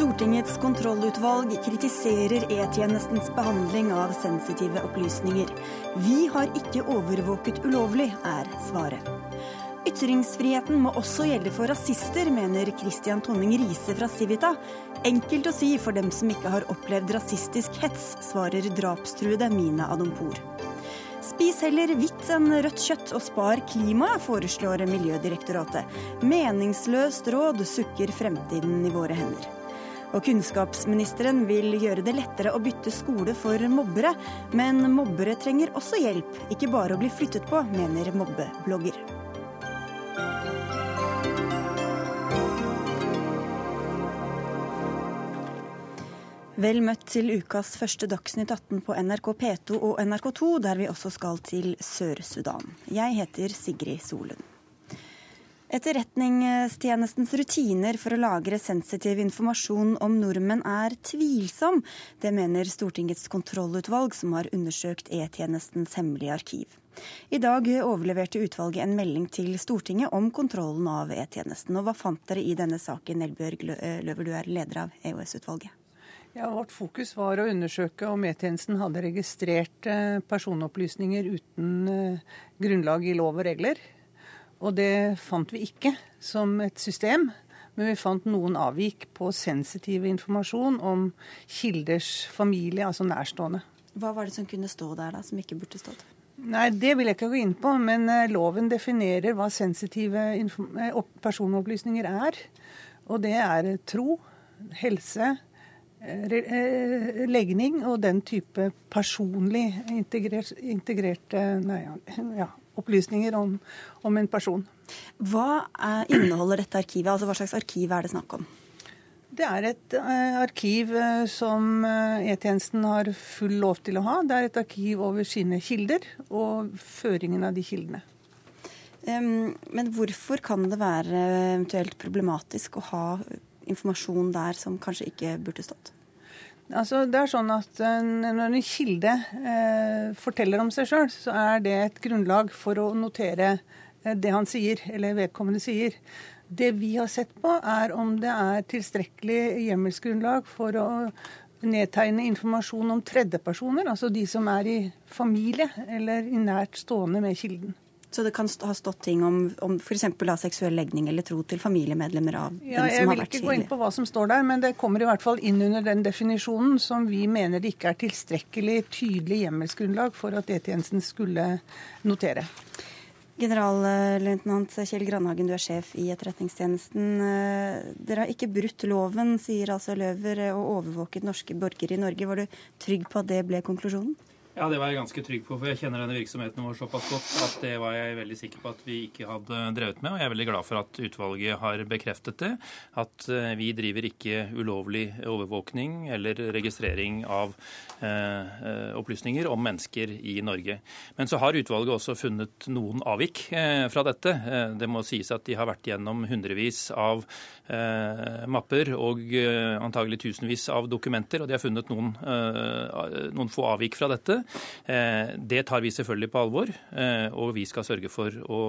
Stortingets kontrollutvalg kritiserer E-tjenestens behandling av sensitive opplysninger. Vi har ikke overvåket ulovlig, er svaret. Ytringsfriheten må også gjelde for rasister, mener Christian Tonning Riise fra Civita. Enkelt å si for dem som ikke har opplevd rasistisk hets, svarer drapstruede Mina Adompour. Spis heller hvitt enn rødt kjøtt og spar klimaet, foreslår Miljødirektoratet. Meningsløst råd sukker fremtiden i våre hender. Og kunnskapsministeren vil gjøre det lettere å bytte skole for mobbere. Men mobbere trenger også hjelp, ikke bare å bli flyttet på, mener mobbeblogger. Vel møtt til ukas første Dagsnytt 18 på NRK P2 og NRK2, der vi også skal til Sør-Sudan. Jeg heter Sigrid Solund. Etterretningstjenestens rutiner for å lagre sensitiv informasjon om nordmenn er tvilsom. Det mener Stortingets kontrollutvalg, som har undersøkt E-tjenestens hemmelige arkiv. I dag overleverte utvalget en melding til Stortinget om kontrollen av E-tjenesten. Og hva fant dere i denne saken, Elbjørg Løver, du er leder av EOS-utvalget? Ja, Vårt fokus var å undersøke om E-tjenesten hadde registrert eh, personopplysninger uten eh, grunnlag i lov og regler. Og det fant vi ikke som et system, men vi fant noen avvik på sensitiv informasjon om kilders familie, altså nærstående. Hva var det som kunne stå der da, som ikke burde stått? Nei, Det vil jeg ikke gå inn på, men eh, loven definerer hva sensitive personopplysninger er. Og det er tro, helse, Eh, legning og den type personlig integrert, integrerte nei, ja, opplysninger om, om, en person. Hva er, inneholder dette arkivet? Altså Hva slags arkiv er det snakk om? Det er et uh, arkiv uh, som E-tjenesten har full lov til å ha. Det er et arkiv over sine kilder og føringen av de kildene. Um, men hvorfor kan det være eventuelt problematisk å ha informasjon der som kanskje ikke burde stått? Altså, det er sånn at Når en kilde eh, forteller om seg sjøl, så er det et grunnlag for å notere eh, det han sier, eller vedkommende sier. Det vi har sett på, er om det er tilstrekkelig hjemmelsgrunnlag for å nedtegne informasjon om tredjepersoner, altså de som er i familie eller i nært stående med kilden. Så det kan ha stått ting om, om f.eks. seksuell legning eller tro til familiemedlemmer av ja, den som har vært Jeg vil ikke gå inn på hva som står der, men det kommer i hvert fall inn under den definisjonen som vi mener det ikke er tilstrekkelig tydelig hjemmelsgrunnlag for at E-tjenesten skulle notere. Generalløytnant Kjell Grandhagen, du er sjef i Etterretningstjenesten. Dere har ikke brutt loven, sier altså Løver, og overvåket norske borgere i Norge. Var du trygg på at det ble konklusjonen? Ja, det var jeg ganske trygg på, for jeg kjenner denne virksomheten vår såpass godt at det var jeg veldig sikker på at vi ikke hadde drevet med. Og jeg er veldig glad for at utvalget har bekreftet det. At eh, vi driver ikke ulovlig overvåkning eller registrering av eh, eh, opplysninger om mennesker i Norge. Men så har utvalget også funnet noen avvik eh, fra dette. Eh, det må sies at de har vært gjennom hundrevis av eh, mapper og antagelig tusenvis av dokumenter, og de har funnet noen, noen få avvik fra dette. Eh, det tar vi selvfølgelig på alvor, eh, og vi skal sørge for å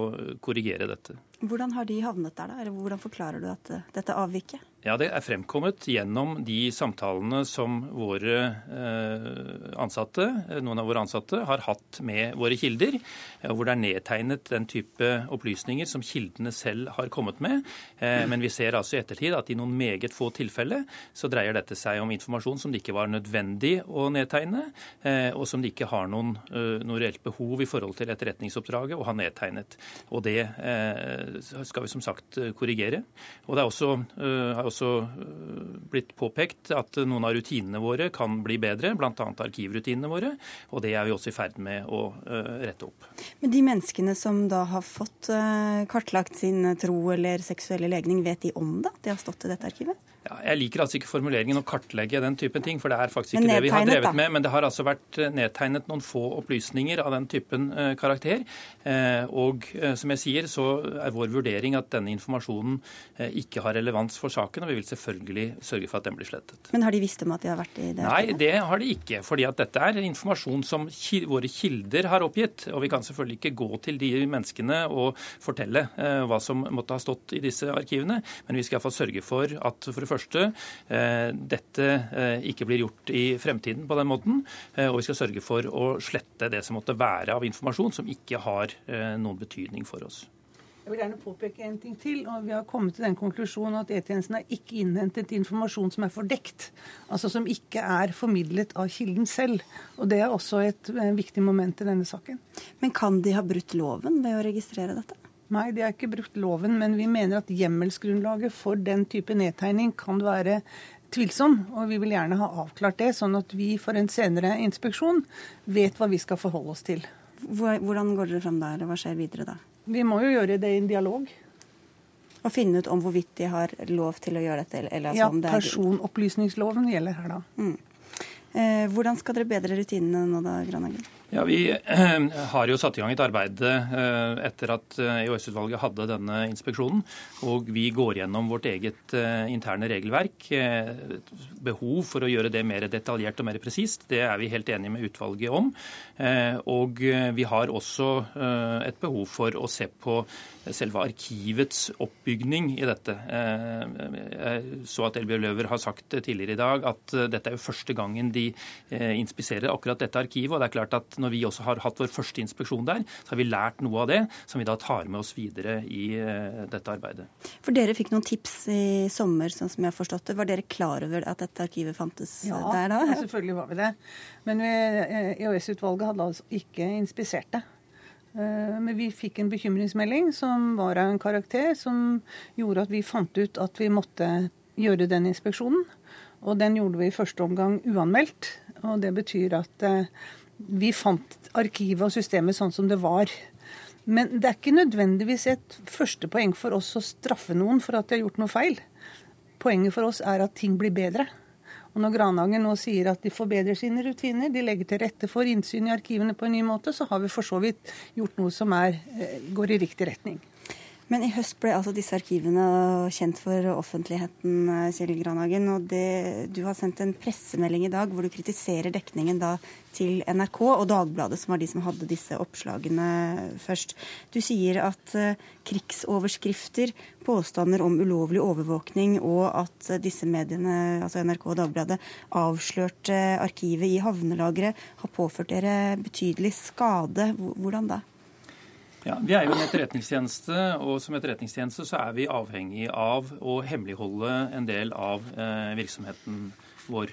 korrigere dette. Hvordan har de havnet der, da? Eller hvordan forklarer du at dette avviket? Ja, Det er fremkommet gjennom de samtalene som våre eh, ansatte, noen av våre ansatte har hatt med våre kilder, hvor det er nedtegnet den type opplysninger som kildene selv har kommet med. Men vi ser altså i ettertid at i noen meget få tilfeller så dreier dette seg om informasjon som det ikke var nødvendig å nedtegne, og som de ikke har noen, noe reelt behov i forhold til etterretningsoppdraget å ha nedtegnet. Og det skal vi som sagt korrigere. Og det er også, har også blitt påpekt at noen av rutinene våre kan bli bedre, bl.a. arkivrutinene våre. Og det er vi også i ferd med å rette opp. Men de menneskene som da har fått kartlagt sin tro eller seksuelle legning, vet de om det? De har stått i dette arkivet? Ja, jeg liker altså ikke formuleringen å kartlegge den typen ting, for det er faktisk ikke det vi har drevet med. Men det har altså vært eh, nedtegnet noen få opplysninger av den typen uh, karakter. Uh, og som jeg sier, så er vår vurdering at denne informasjonen ikke har relevans for saken, og vi vil selvfølgelig sørge for at den blir slettet. Men har de visst om at de har vært i det? Nei, det har de ikke. fordi at dette er informasjon som våre kilder har oppgitt. Og vi kan selvfølgelig ikke gå til de menneskene og fortelle hva som måtte ha stått i disse arkivene, men vi skal iallfall sørge for at for det første første dette ikke blir gjort i fremtiden på den måten. Og vi skal sørge for å slette det som måtte være av informasjon som ikke har noen betydning for oss. Jeg vil gjerne påpeke en ting til. og Vi har kommet til den konklusjonen at E-tjenesten har ikke innhentet informasjon som er fordekt. Altså som ikke er formidlet av kilden selv. Og Det er også et, et viktig moment i denne saken. Men kan de ha brutt loven ved å registrere dette? Nei, de har ikke brukt loven, men vi mener at hjemmelsgrunnlaget for den type nedtegning kan være tvilsom. Og vi vil gjerne ha avklart det, sånn at vi for en senere inspeksjon vet hva vi skal forholde oss til. Hvordan går dere fram der, og hva skjer videre da? Vi må jo gjøre det i en dialog. Og finne ut om hvorvidt de har lov til å gjøre dette? Eller, altså ja, det personopplysningsloven gjelder her da. Mm. Eh, hvordan skal dere bedre rutinene nå da, Granhagen? Ja, Vi eh, har jo satt i gang et arbeid eh, etter at EOS-utvalget hadde denne inspeksjonen. Og vi går gjennom vårt eget interne regelverk. Behov for å gjøre det mer detaljert og mer presist, det er vi helt enige med utvalget om. Og vi har også et behov for å se på selve arkivets oppbygning i dette. Jeg så at Elbjørg Løver har sagt tidligere i dag at dette er jo første gangen de inspiserer akkurat dette arkivet. og det er klart at når vi også har hatt vår første inspeksjon der, så har vi lært noe av det som vi da tar med oss videre i uh, dette arbeidet. For dere fikk noen tips i sommer, sånn som jeg har forstått det. Var dere klar over at dette arkivet fantes ja, der da? Ja, selvfølgelig var vi det. Men EOS-utvalget hadde altså ikke inspisert det. Eh, men vi fikk en bekymringsmelding som var av en karakter som gjorde at vi fant ut at vi måtte gjøre den inspeksjonen. Og den gjorde vi i første omgang uanmeldt. Og det betyr at eh, vi fant arkivet og systemet sånn som det var. Men det er ikke nødvendigvis et første poeng for oss å straffe noen for at de har gjort noe feil. Poenget for oss er at ting blir bedre. Og når Granhagen nå sier at de forbedrer sine rutiner, de legger til rette for innsyn i arkivene på en ny måte, så har vi for så vidt gjort noe som er, eh, går i riktig retning. Men i høst ble altså disse arkivene kjent for offentligheten, eh, Kjell Granhagen. Og det, du har sendt en pressemelding i dag hvor du kritiserer dekningen da til NRK og Dagbladet, som var de som hadde disse oppslagene først. Du sier at uh, krigsoverskrifter, påstander om ulovlig overvåkning og at disse mediene, altså NRK og Dagbladet, avslørte arkivet i havnelageret, har påført dere betydelig skade. Hvordan da? Ja, Vi er jo en etterretningstjeneste, og som etterretningstjeneste så er vi avhengig av å hemmeligholde en del av eh, virksomheten vår.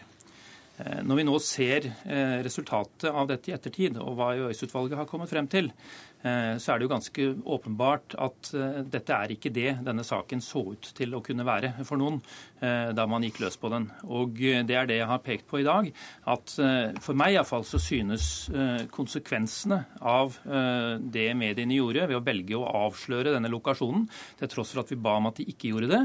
Eh, når vi nå ser eh, resultatet av dette i ettertid, og hva EOS-utvalget har kommet frem til, så er det jo ganske åpenbart at eh, dette er ikke det denne saken så ut til å kunne være for noen eh, da man gikk løs på den. Og det er det jeg har pekt på i dag. At for meg iallfall så synes konsekvensene av det mediene gjorde ved å velge å avsløre denne lokasjonen, til tross for at vi ba om at de ikke gjorde det,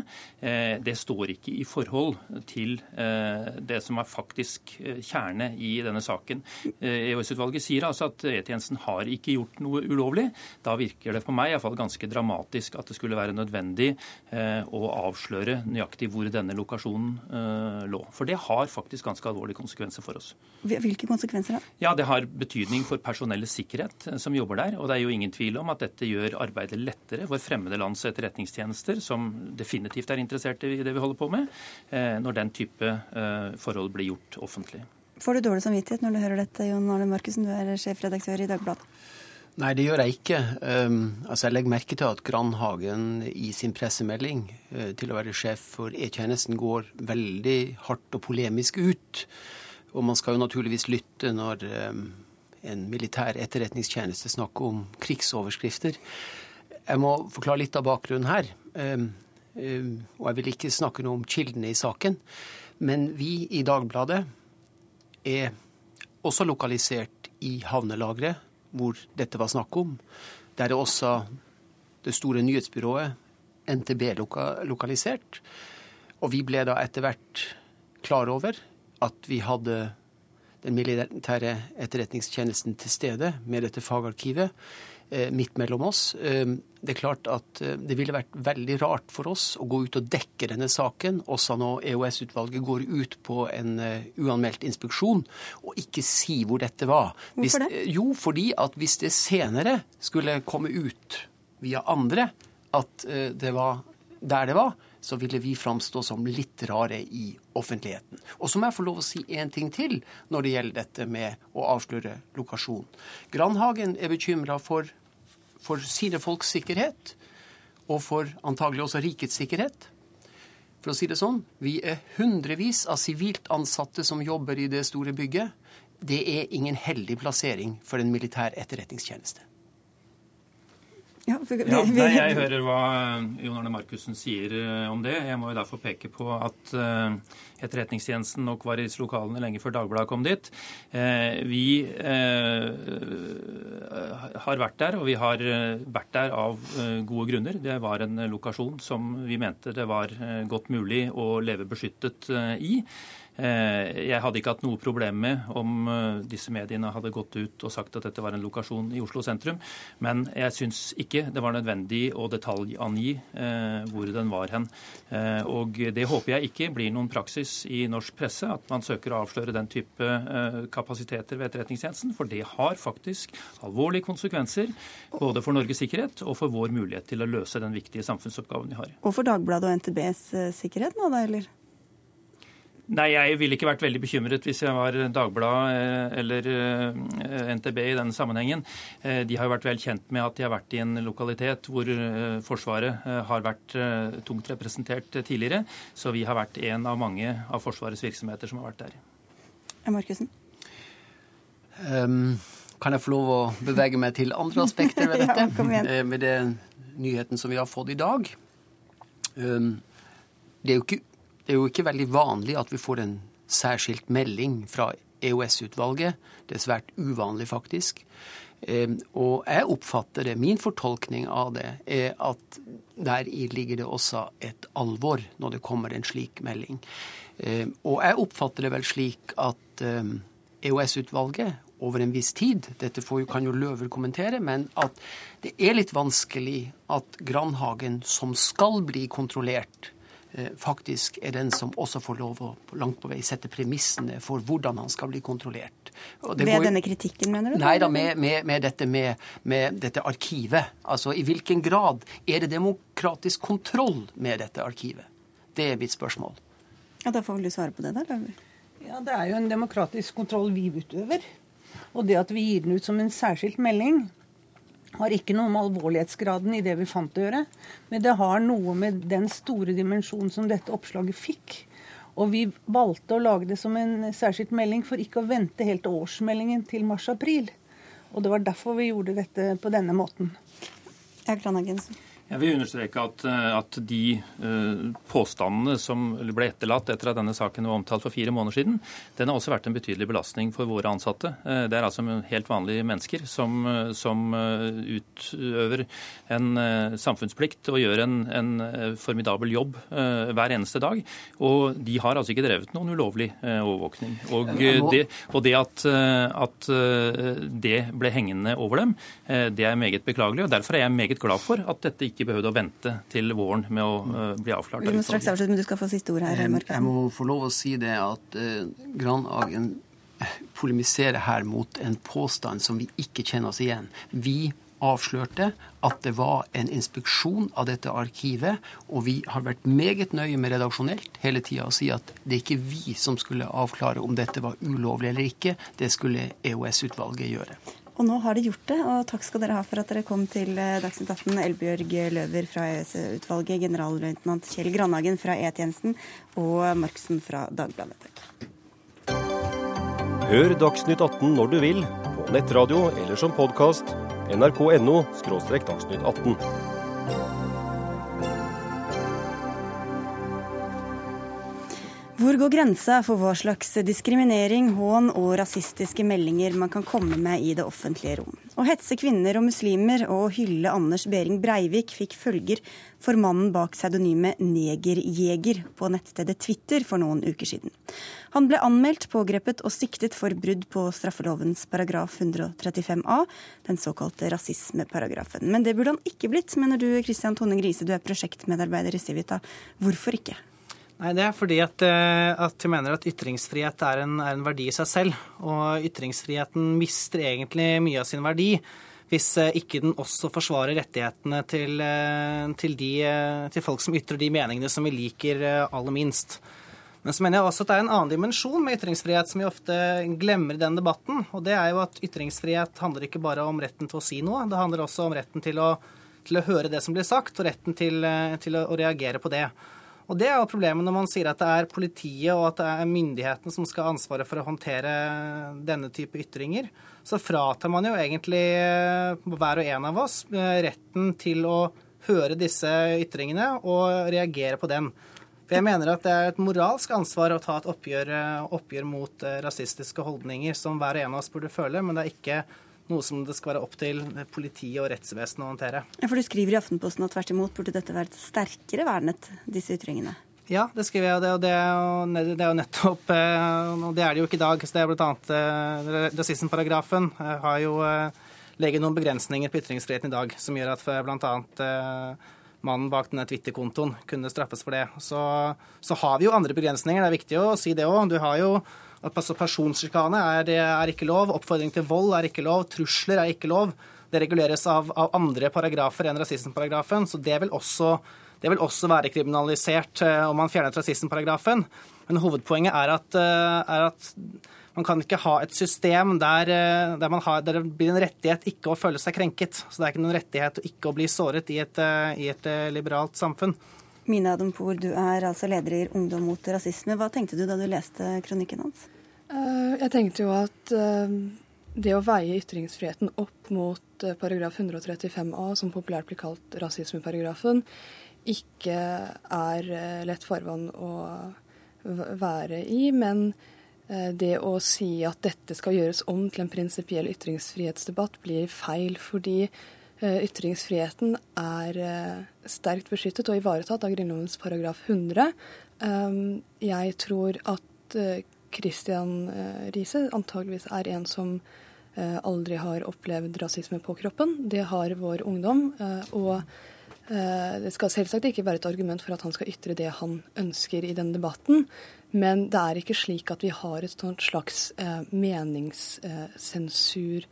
det står ikke i forhold til det som er faktisk kjerne i denne saken. EOS-utvalget sier altså at E-tjenesten har ikke gjort noe ulovlig ulovlig, da virker det på meg i fall ganske dramatisk at det skulle være nødvendig eh, å avsløre nøyaktig hvor denne lokasjonen eh, lå. For det har faktisk ganske alvorlige konsekvenser for oss. Hvilke konsekvenser da? Ja, Det har betydning for personellets sikkerhet eh, som jobber der. Og det er jo ingen tvil om at dette gjør arbeidet lettere for fremmede lands etterretningstjenester, som definitivt er interessert i det vi holder på med, når den type forhold blir gjort offentlig. Får du dårlig samvittighet når du hører dette, Jon Arne Markussen, du er sjefredaktør i Dagbladet? Nei, det gjør jeg ikke. Um, altså Jeg legger merke til at Grandhagen i sin pressemelding uh, til å være sjef for E-tjenesten går veldig hardt og polemisk ut. Og man skal jo naturligvis lytte når um, en militær etterretningstjeneste snakker om krigsoverskrifter. Jeg må forklare litt av bakgrunnen her. Um, og jeg vil ikke snakke noe om kildene i saken. Men vi i Dagbladet er også lokalisert i havnelageret hvor dette var snakk om. Der er også det store nyhetsbyrået NTB loka lokalisert. Og vi ble da etter hvert klar over at vi hadde den militære etterretningstjenesten til stede med dette fagarkivet. Eh, midt mellom oss. Eh, det er klart at eh, det ville vært veldig rart for oss å gå ut og dekke denne saken, også når EOS-utvalget går ut på en uanmeldt inspeksjon, og ikke si hvor dette var. Hvorfor det? jo, fordi at hvis det senere skulle komme ut via andre at det var der det var, så ville vi framstå som litt rare i offentligheten. Og så må jeg få lov å si en ting til når det gjelder dette med å avsløre lokasjon. Grandhagen er bekymra for, for sine folks sikkerhet, og for antagelig også rikets sikkerhet. For å si det sånn, vi er hundrevis av sivilt ansatte som jobber i det store bygget. Det er ingen heldig plassering for en militær etterretningstjeneste. Ja, for, ja, nei, Jeg hører hva Jon Arne Markussen sier eh, om det. Jeg må jo derfor peke på at uh, Etterretningstjenesten nok var i lokalene lenge før Dagbladet kom dit. Vi har vært der, og vi har vært der av gode grunner. Det var en lokasjon som vi mente det var godt mulig å leve beskyttet i. Eh, jeg hadde ikke hatt noe problem med om eh, disse mediene hadde gått ut og sagt at dette var en lokasjon i Oslo sentrum, men jeg syns ikke det var nødvendig å detaljangi eh, hvor den var hen. Og det håper jeg ikke blir noen praksis i norsk presse, at man søker å avsløre den type kapasiteter ved Etterretningstjenesten, for det har faktisk alvorlige konsekvenser både for Norges sikkerhet og for vår mulighet til å løse den viktige samfunnsoppgaven vi har. Og for Dagbladet og NTBs sikkerhet nå, da, eller? Nei, jeg ville ikke vært veldig bekymret hvis jeg var Dagbladet eh, eller eh, NTB i denne sammenhengen. Eh, de har jo vært vel kjent med at de har vært i en lokalitet hvor Forsvaret har vært tungt representert tidligere. Så vi har vært en av mange av Forsvarets virksomheter som har vært der. Markusen? Um, kan jeg få lov å bevege meg til andre aspekter ved dette? ja, med den nyheten som vi har fått i dag. Um, det er jo ikke det er jo ikke veldig vanlig at vi får en særskilt melding fra EOS-utvalget. Det er svært uvanlig, faktisk. Og jeg oppfatter det, min fortolkning av det, er at der ligger det også et alvor når det kommer en slik melding. Og jeg oppfatter det vel slik at EOS-utvalget e over en viss tid, dette kan jo Løver kommentere, men at det er litt vanskelig at Grandhagen, som skal bli kontrollert, faktisk er den som også får lov å langt på vei sette premissene for hvordan han skal bli kontrollert. Ved går... denne kritikken, mener du? Nei da, med, med, med, dette, med, dette arkivet. Altså i hvilken grad er det demokratisk kontroll med dette arkivet? Det er mitt spørsmål. Ja, Da får vel du svare på det, da? Ja, Det er jo en demokratisk kontroll vi utøver. Og det at vi gir den ut som en særskilt melding, har ikke noe med alvorlighetsgraden i det vi fant å gjøre, men det har noe med den store dimensjonen som dette oppslaget fikk. Og vi valgte å lage det som en særskilt melding for ikke å vente helt årsmeldingen til mars-april. Og det var derfor vi gjorde dette på denne måten. Ja, Kranagensen. Jeg vil understreke at, eh, at de uh, påstandene som ble etterlatt etter at denne saken var omtalt for fire måneder siden, den har også vært en betydelig belastning for våre ansatte. Uh, det er altså helt vanlige mennesker som, som uh, utøver en samfunnsplikt og gjør en, en formidabel jobb hver eneste dag. Og de har altså ikke drevet noen ulovlig overvåkning. Og det, og det at, at, det ble hengende over dem, det er meget beklagelig. og Derfor er jeg meget glad for at dette ikke ikke behøvde å vente til våren med å uh, bli avklart. Vi må straks avslutte, men du skal få siste ord her. Marken. Jeg må få lov å si det at uh, Grandhagen polemiserer her mot en påstand som vi ikke kjenner oss igjen. Vi avslørte at det var en inspeksjon av dette arkivet, og vi har vært meget nøye med redaksjonelt hele tida å si at det er ikke vi som skulle avklare om dette var ulovlig eller ikke, det skulle EOS-utvalget gjøre. Og nå har de gjort det, og takk skal dere ha for at dere kom til eh, Dagsnytt 18. Elbjørg Løver fra EØS-utvalget, generalløytnant Kjell Grandhagen fra E-tjenesten og Marksen fra Dagbladet. Takk. Hør Dagsnytt 18 når du vil, på nettradio eller som podkast. nrk.no – dagsnytt 18. Hvor går grensa for hva slags diskriminering, hån og rasistiske meldinger man kan komme med i det offentlige rom? Å hetse kvinner og muslimer og hylle Anders Behring Breivik fikk følger for mannen bak pseudonymet Negerjeger på nettstedet Twitter for noen uker siden. Han ble anmeldt, pågrepet og siktet for brudd på straffelovens paragraf 135a, den såkalte rasismeparagrafen. Men det burde han ikke blitt, mener du Christian Tone Grise, du er prosjektmedarbeider i Civita. Hvorfor ikke? Nei, Det er fordi at, eh, at jeg mener at ytringsfrihet er en, er en, verdi i seg selv. Og ytringsfriheten mister egentlig mye av sin verdi hvis ikke den også forsvarer rettighetene til, til, de, til folk som ytrer de meningene som vi liker aller minst. Men så mener jeg også at det er en annen dimensjon med ytringsfrihet som vi ofte glemmer i den debatten. Og det er jo at ytringsfrihet handler ikke bare om retten til å si noe, det handler også om retten til å, til å høre det som blir sagt, og retten til, til å, å reagere på det. Og Det er jo problemet når man sier at det er politiet og at det er myndighetene som skal ha ansvaret for å håndtere denne type ytringer. Så fratar man jo egentlig hver og en av oss eh, retten til å høre disse ytringene og reagere på den. For jeg mener at det er et moralsk ansvar å ta et oppgjør, eh, oppgjør mot eh, rasistiske holdninger som hver og en av oss burde føle, men det er ikke noe som det skal være opp til politiet og rettsvesenet å håndtere. For du skriver i Aftenposten at tvert imot burde dette vært sterkere vernet, disse ytringene? Ja, det skriver jeg, og det, og det, det er jo nettopp eh, Og det er det jo ikke i dag. så det er bl.a. rasismeparagrafen har jo legger noen begrensninger på ytringsfriheten i dag, som gjør at bl.a mannen bak denne Twitter-kontoen kunne straffes for det. Så, så, har vi jo andre begrensninger, det er viktig å si det òg. Du har jo altså Personsjikane er, er, ikke lov, oppfordring til vold er ikke lov, trusler er ikke lov. Det reguleres av, av andre paragrafer enn rasismeparagrafen, så det vil, også, det vil også være kriminalisert eh, om man fjerner rasismeparagrafen. Men hovedpoenget er at, eh, er at man kan ikke ha et system der, eh, der, har, der, det blir en rettighet ikke å føle seg krenket. Så det er ikke noen rettighet ikke å bli såret i et, i et liberalt samfunn. Mina Adampour, du er altså leder i Ungdom mot rasisme. Hva tenkte du da du leste kronikken hans? Jeg tenkte jo at det å veie ytringsfriheten opp mot paragraf 135a, som populært blir kalt rasismeparagrafen, ikke er lett farvann å være i. Men Eh, det å si at dette skal gjøres om til en prinsipiell ytringsfrihetsdebatt, blir feil. Fordi eh, ytringsfriheten er eh, sterkt beskyttet og ivaretatt av Grunnlovens paragraf 100. Jeg tror at Christian Riise antageligvis er en som aldri har opplevd rasisme på kroppen. Det har vår ungdom. og det skal selvsagt ikke være et argument for at han skal ytre det han ønsker i denne debatten. Men det er ikke slik at vi har et slags eh, meningssensur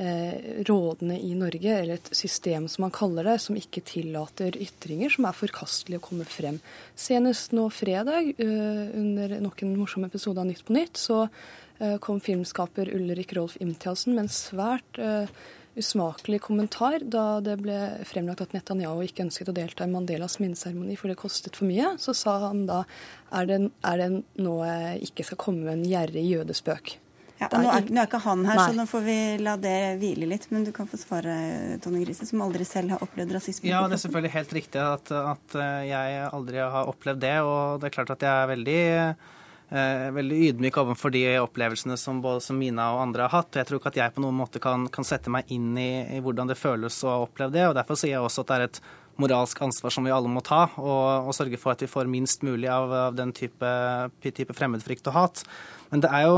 eh, rådende i Norge, eller et system som man kaller det, som ikke tillater ytringer som er forkastelige å komme frem. Senest nå fredag, eh, under nok en morsom episode av Nytt på Nytt, så eh, kom filmskaper Ulrik Rolf Imtiassen med en svært usmakelig kommentar da det ble fremlagt at Netanyahu ikke ønsket å delta i Mandelas minneseremoni for det kostet for mye. Så sa han da er det, er det nå ikke skal komme med en gjerrig jødespøk. Ja, nå, er, nå, er, ikke han her, Nei. så nå får vi la det hvile litt. Men du kan få svare, Tonje Grise, som aldri selv har opplevd rasisme. Ja, det er selvfølgelig helt riktig at, at jeg aldri har opplevd det. Og det er klart at jeg er veldig eh, veldig ydmyk overfor de opplevelsene som både som Mina og andre har hatt. Og Jeg tror ikke at jeg på noen måte kan, kan sette meg inn i, i, hvordan det føles å ha opplevd det. og Derfor sier jeg også at det er et moralsk ansvar som vi alle må ta, og, og sørge for at vi får minst mulig av, av den type, type fremmedfrykt og hat. Men det er jo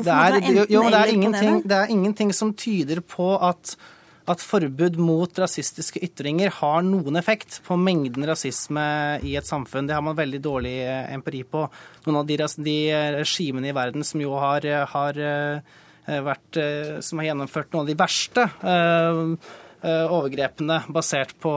det er, jo, det er, ingenting, det er ingenting som tyder på at at forbud mot rasistiske ytringer har noen effekt på mengden rasisme i et samfunn. Det har man veldig dårlig eh, empiri på. Noen av de, de regimene i verden som jo har, har, eh, vært, eh, som har gjennomført noen av de verste overgrepene basert på,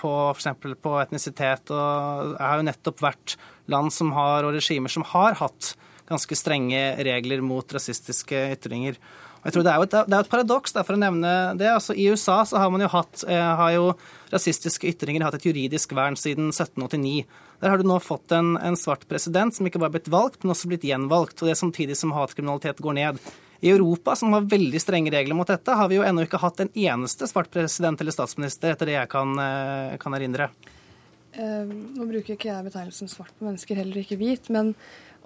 på f.eks. på etnisitet, og har jo nettopp vært land som har, og regimer som har hatt ganske strenge regler mot rasistiske ytringer. Og Jeg tror Det er jo et, det er et paradoks, for å nevne det. Altså, I USA så har man jo hatt eh, har jo rasistiske ytringer hatt et juridisk vern siden 1789. Der har du nå fått en, en svart president som ikke bare blitt valgt, men også blitt gjenvalgt. og Det er samtidig som hatkriminalitet går ned. I Europa, som har veldig strenge regler mot dette, har vi jo ennå ikke hatt en eneste svart president eller statsminister, etter det jeg kan, eh, kan erindre. Uh, nå bruker ikke jeg betegnelsen svart på mennesker, heller ikke hvit. men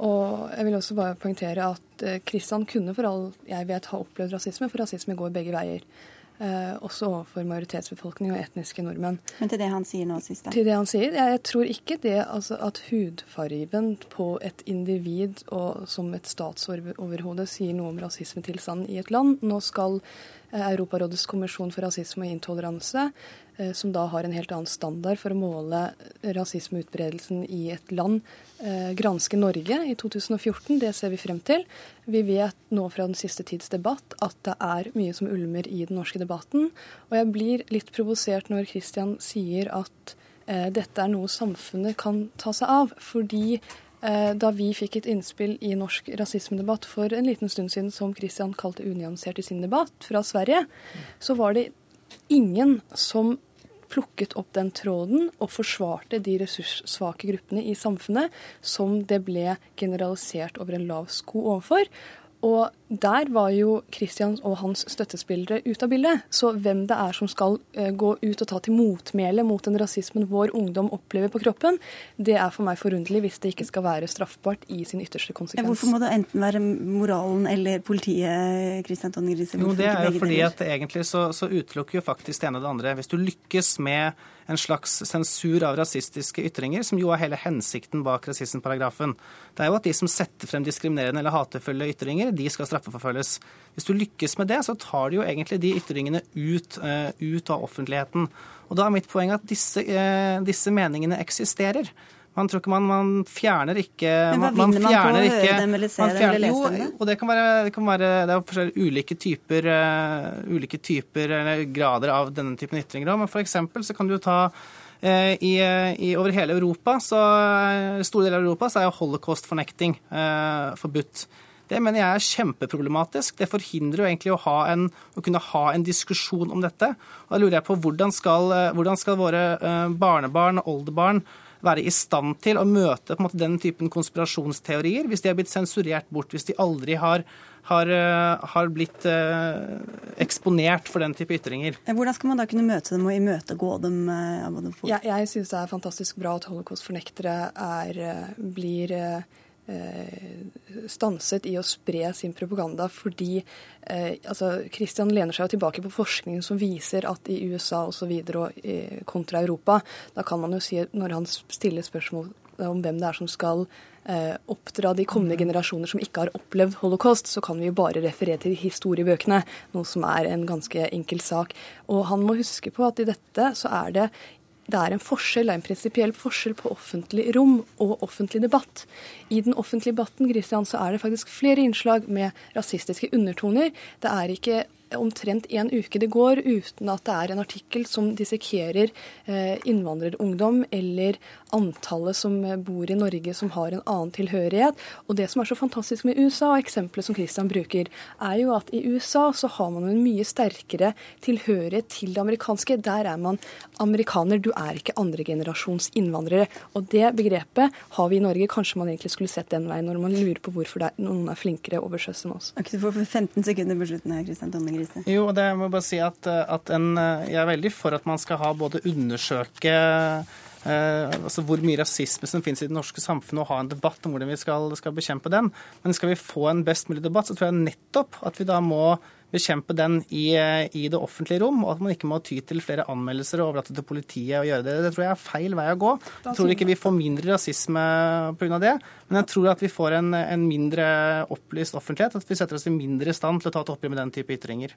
og jeg vil også bare poengtere at Kristian eh, kunne for all jeg vet ha opplevd rasisme, for rasisme går begge veier. Eh, også overfor majoritetsbefolkning og etniske nordmenn. Men til det han sier nå sist, Til det han sier? Jeg, jeg tror ikke det altså, at hudfargen på et individ og som et statsoverhode sier noe om rasismetilstanden i et land. Nå skal Europarådets kommisjon for rasisme og intoleranse, som da har en helt annen standard for å måle rasismeutbredelsen i et land, granske Norge i 2014. Det ser vi frem til. Vi vet nå fra den siste tids debatt at det er mye som ulmer i den norske debatten. Og jeg blir litt provosert når Christian sier at dette er noe samfunnet kan ta seg av. Fordi Eh, da vi fikk et innspill i norsk rasismedebatt for en liten stund siden, som Christian kalte unyansert i sin debatt, fra Sverige, så var det ingen som plukket opp den tråden og forsvarte de ressurssvake gruppene i samfunnet som det ble generalisert over en lav sko overfor. Og der var jo Kristian og hans støttespillere ute av bildet. Så hvem det er som skal uh, gå ut og ta til motmæle mot den rasismen vår ungdom opplever på kroppen, det er for meg forunderlig hvis det ikke skal være straffbart i sin ytterste konsekvens. Hvorfor må det enten være moralen eller politiet, Kristian Tonje Grise? Jo, det er jo fordi at egentlig så, så utelukker jo faktisk det ene og det andre. Hvis du lykkes med en slags sensur av rasistiske ytringer, som jo er hele hensikten bak rasismeparagrafen. Det er jo at de som setter frem diskriminerende eller hatefulle ytringer, de skal straffeforfølges. Hvis du lykkes med det, så tar du jo egentlig de ytringene ut, uh, ut av offentligheten. Og da er mitt poeng at disse, uh, disse meningene eksisterer. Man tror ikke man, man fjerner ikke Men hva man, vinner man, på å høre dem eller se dem eller lese dem? Jo, og det kan være, det kan være det er forskjellige ulike typer, uh, ulike typer eller grader av denne typen ytringer. Men for eksempel så kan du ta i, i, over hele Europa, så, store deler av Europa, så er jo holocaust-fornekting uh, forbudt. Det mener jeg er kjempeproblematisk. Det forhindrer jo egentlig å, en, å, kunne ha en diskusjon om dette. Og da lurer jeg på hvordan skal, hvordan skal våre barnebarn og oldebarn være i stand til å møte måte, den typen konspirasjonsteorier hvis de har blitt sensurert bort, hvis de aldri har, har, eh, har blitt eh, eksponert for den type ytringer. Hvordan skal man da kunne møte dem og imøtegå dem? Eh, jeg jeg syns det er fantastisk bra at holocaust-fornektere eh, blir eh, Eh, stanset i å spre sin propaganda fordi eh, altså Christian lener seg jo tilbake på forskningen som viser at i USA osv. Og, og eh, kontra Europa, da kan man jo si når han stiller spørsmål om hvem det er som skal eh, oppdra de kommende generasjoner som ikke har opplevd holocaust, så kan vi jo bare referere til historiebøkene, noe som er en ganske enkel sak. Og han må huske på at i dette så er det det er en forskjell, det er en prinsipiell forskjell på offentlig rom og offentlig debatt. I den offentlige debatten Christian, så er det faktisk flere innslag med rasistiske undertoner. Det er ikke omtrent en uke det går uten at det er en artikkel som dissekerer eh, innvandrerungdom eller antallet som bor i Norge som har en annen tilhørighet. Og det som er så fantastisk med USA, og eksempelet som Christian bruker, er jo at i USA så har man en mye sterkere tilhørighet til det amerikanske. Der er man amerikaner, du er ikke andregenerasjons innvandrere. Og det begrepet har vi i Norge. Kanskje man egentlig skulle sett den veien når man lurer på hvorfor noen er flinkere over sjøs enn oss. Ok, Du får 15 sekunder på slutten her, Kristian Tonning Grise. Jo, det må jeg bare si at, at en, jeg er veldig for at man skal ha både undersøke Uh, altså hvor mye rasisme som finnes i det norske samfunnet, og ha en debatt om hvordan vi skal, skal bekjempe den. Men skal vi få en best mulig debatt, så tror jeg nettopp at vi da må bekjempe den i, i, det offentlige rom, og at man ikke må ty til flere anmeldelser og overlate til politiet å gjøre det. Det tror jeg er feil vei å gå. Jeg tror ikke vi får mindre rasisme pga. det, men jeg tror at vi får en, en, mindre opplyst offentlighet, at vi setter oss i mindre stand til å ta et oppgjør med den type ytringer.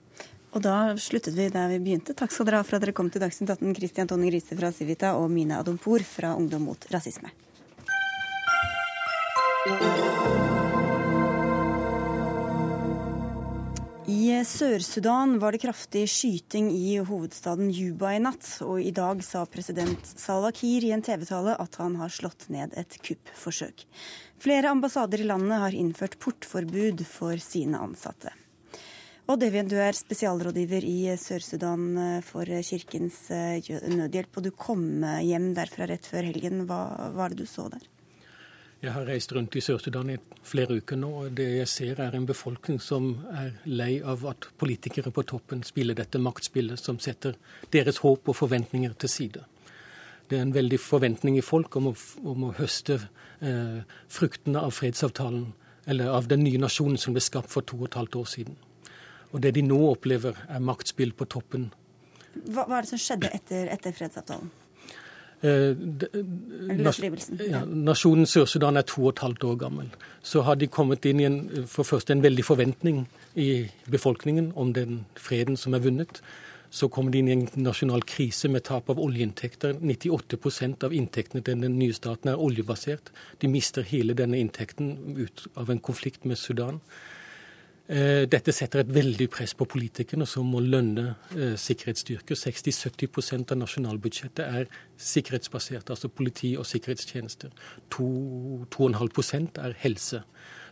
Og da sluttet vi der vi begynte. Takk skal dere ha for at dere kom til Dagsnytt 18, Christian Tonning Grise fra Civita og Mina Adonpour fra Ungdom mot rasisme. I Sør-Sudan var det kraftig skyting i hovedstaden Juba i natt, og i dag sa president Salwa Kiir i en TV-tale at han har slått ned et kuppforsøk. Flere ambassader i landet har innført portforbud for sine ansatte. Og Devian, du er spesialrådgiver i Sør-Sudan for Kirkens Nødhjelp, og du kom hjem derfra rett før helgen. Hva var det du så der? Jeg har reist rundt i Sør-Sudan i flere uker nå, og det jeg ser er en befolkning som er lei av at politikere på toppen spiller dette maktspillet som setter deres håp og forventninger til side. Det er en veldig forventning i folk om å, om å høste eh, fruktene av fredsavtalen, eller av den nye nasjonen som ble skapt for to og et halvt år siden. Og det de nå opplever, er maktspill på toppen. Hva, hva er det som skjedde etter, etter fredsavtalen? Eh, ja, nasjonen Sør-Sudan er to og et halvt år gammel. Så har de kommet inn i en, for først en veldig forventning i befolkningen om den freden som er vunnet. Så kommer de inn i en nasjonal krise med tap av oljeinntekter. 98% av inntektene til den nye staten er oljebasert. De mister hele denne inntekten ut av en konflikt med Sudan. Eh, dette setter et veldig press på politikerne, som må lønne eh, sikkerhetsstyrker. 60-70% av nasjonalbudsjettet er sikkerhetsbasert, altså politi og sikkerhetstjenester. 2,5% er helse.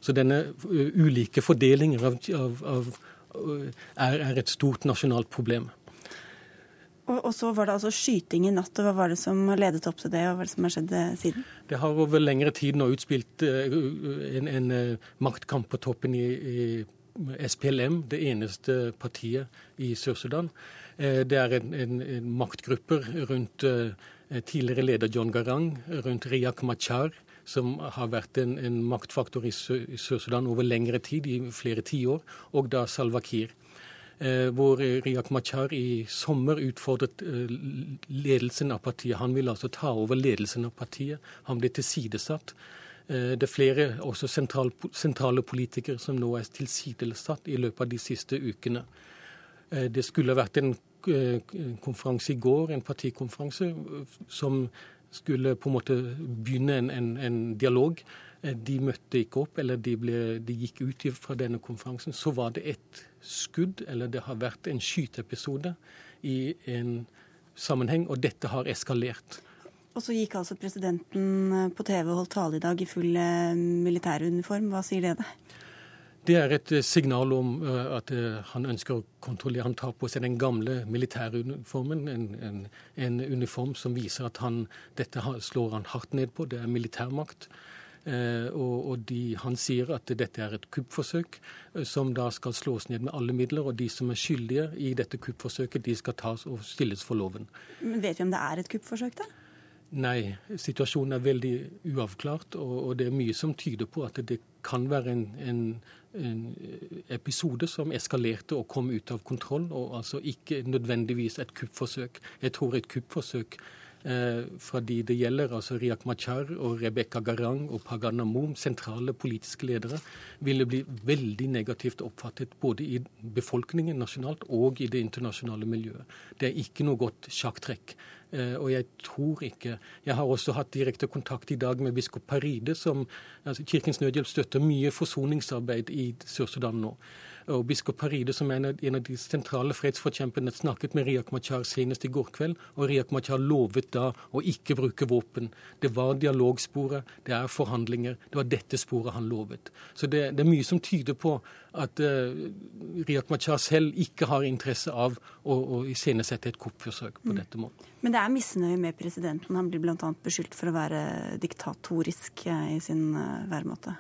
Så denne uh, ulike fordelinger av, av, av, er, er, et stort nasjonalt problem. Og, og, så var det altså skyting i natt. og Hva var det som ledet opp til det, og hva er det som har skjedd siden? Det har over lengre tid nå utspilt en, en maktkamp på toppen i, i SPLM, det eneste partiet i Sør-Sudan. Eh, det er en, en, en maktgrupper rundt eh, tidligere leder John Garang, rundt Riyak Machar, som har vært en, en maktfaktor i Sør-Sudan over lengre tid, i flere tiår, og da Salwa Kiir. Eh, hvor Riyak Machar i sommer utfordret ledelsen av partiet. Han ville altså ta over ledelsen av partiet. Han ble tilsidesatt. Eh, det er flere også sentral, sentrale politikere som nå er tilsidesatt i løpet av de siste ukene. Eh, det skulle vært en eh, konferanse i går, en partikonferanse, som skulle på en måte begynne en, en, en dialog. De møtte ikke opp, eller de, ble, de, gikk ut fra denne konferansen. Så var det et skudd, eller det har vært en skyteepisode i en sammenheng, og dette har eskalert. Og så gikk altså presidenten eh, på TV og holdt tale i dag i full eh, militæruniform. Hva sier det deg? Det er et eh, signal om at han ønsker å kontrollere. Han tar på seg den gamle militæruniformen, en, en, en uniform som viser at han, dette slår han hardt ned på. Det er militærmakt. Eh, og, og de, han sier at dette er et kuppforsøk som da skal slås ned med alle midler. Og de som er skyldige i dette kuppforsøket, de skal tas og stilles for loven. Men Vet vi om det er et kuppforsøk, da? Nei, situasjonen er veldig uavklart, og, og, det er mye som tyder på at det kan være en, en, en, episode som eskalerte og kom ut av kontroll, og altså ikke nødvendigvis et kuppforsøk. Jeg tror et kuppforsøk eh, fra de det gjelder, altså Riyak Machar og Rebekka Garang og Pagan Amom, sentrale politiske ledere, ville bli veldig negativt oppfattet både i befolkningen nasjonalt og i det internasjonale miljøet. Det er ikke noe godt sjakktrekk. Eh, og jeg tror ikke Jeg har også hatt direkte kontakt i dag med biskop Paride, som altså Kirkens Nødhjelp støtter mye forsoningsarbeid i Sør-Sudan nå. Og biskop Paride, som er en av de sentrale fredsforkjemperne, snakket med Riyak Machar senest i går kveld, og Riyak Machar lovet da å ikke bruke våpen. Det var dialogsporet, det er forhandlinger. Det var dette sporet han lovet. Så det, det er mye som tyder på at uh, Riyak Machar selv ikke har interesse av å, å iscenesette et kuppforsøk på mm. dette måten. Men det er misnøye med presidenten. Han blir bl.a. beskyldt for å være diktatorisk eh, i sin uh, væremåte.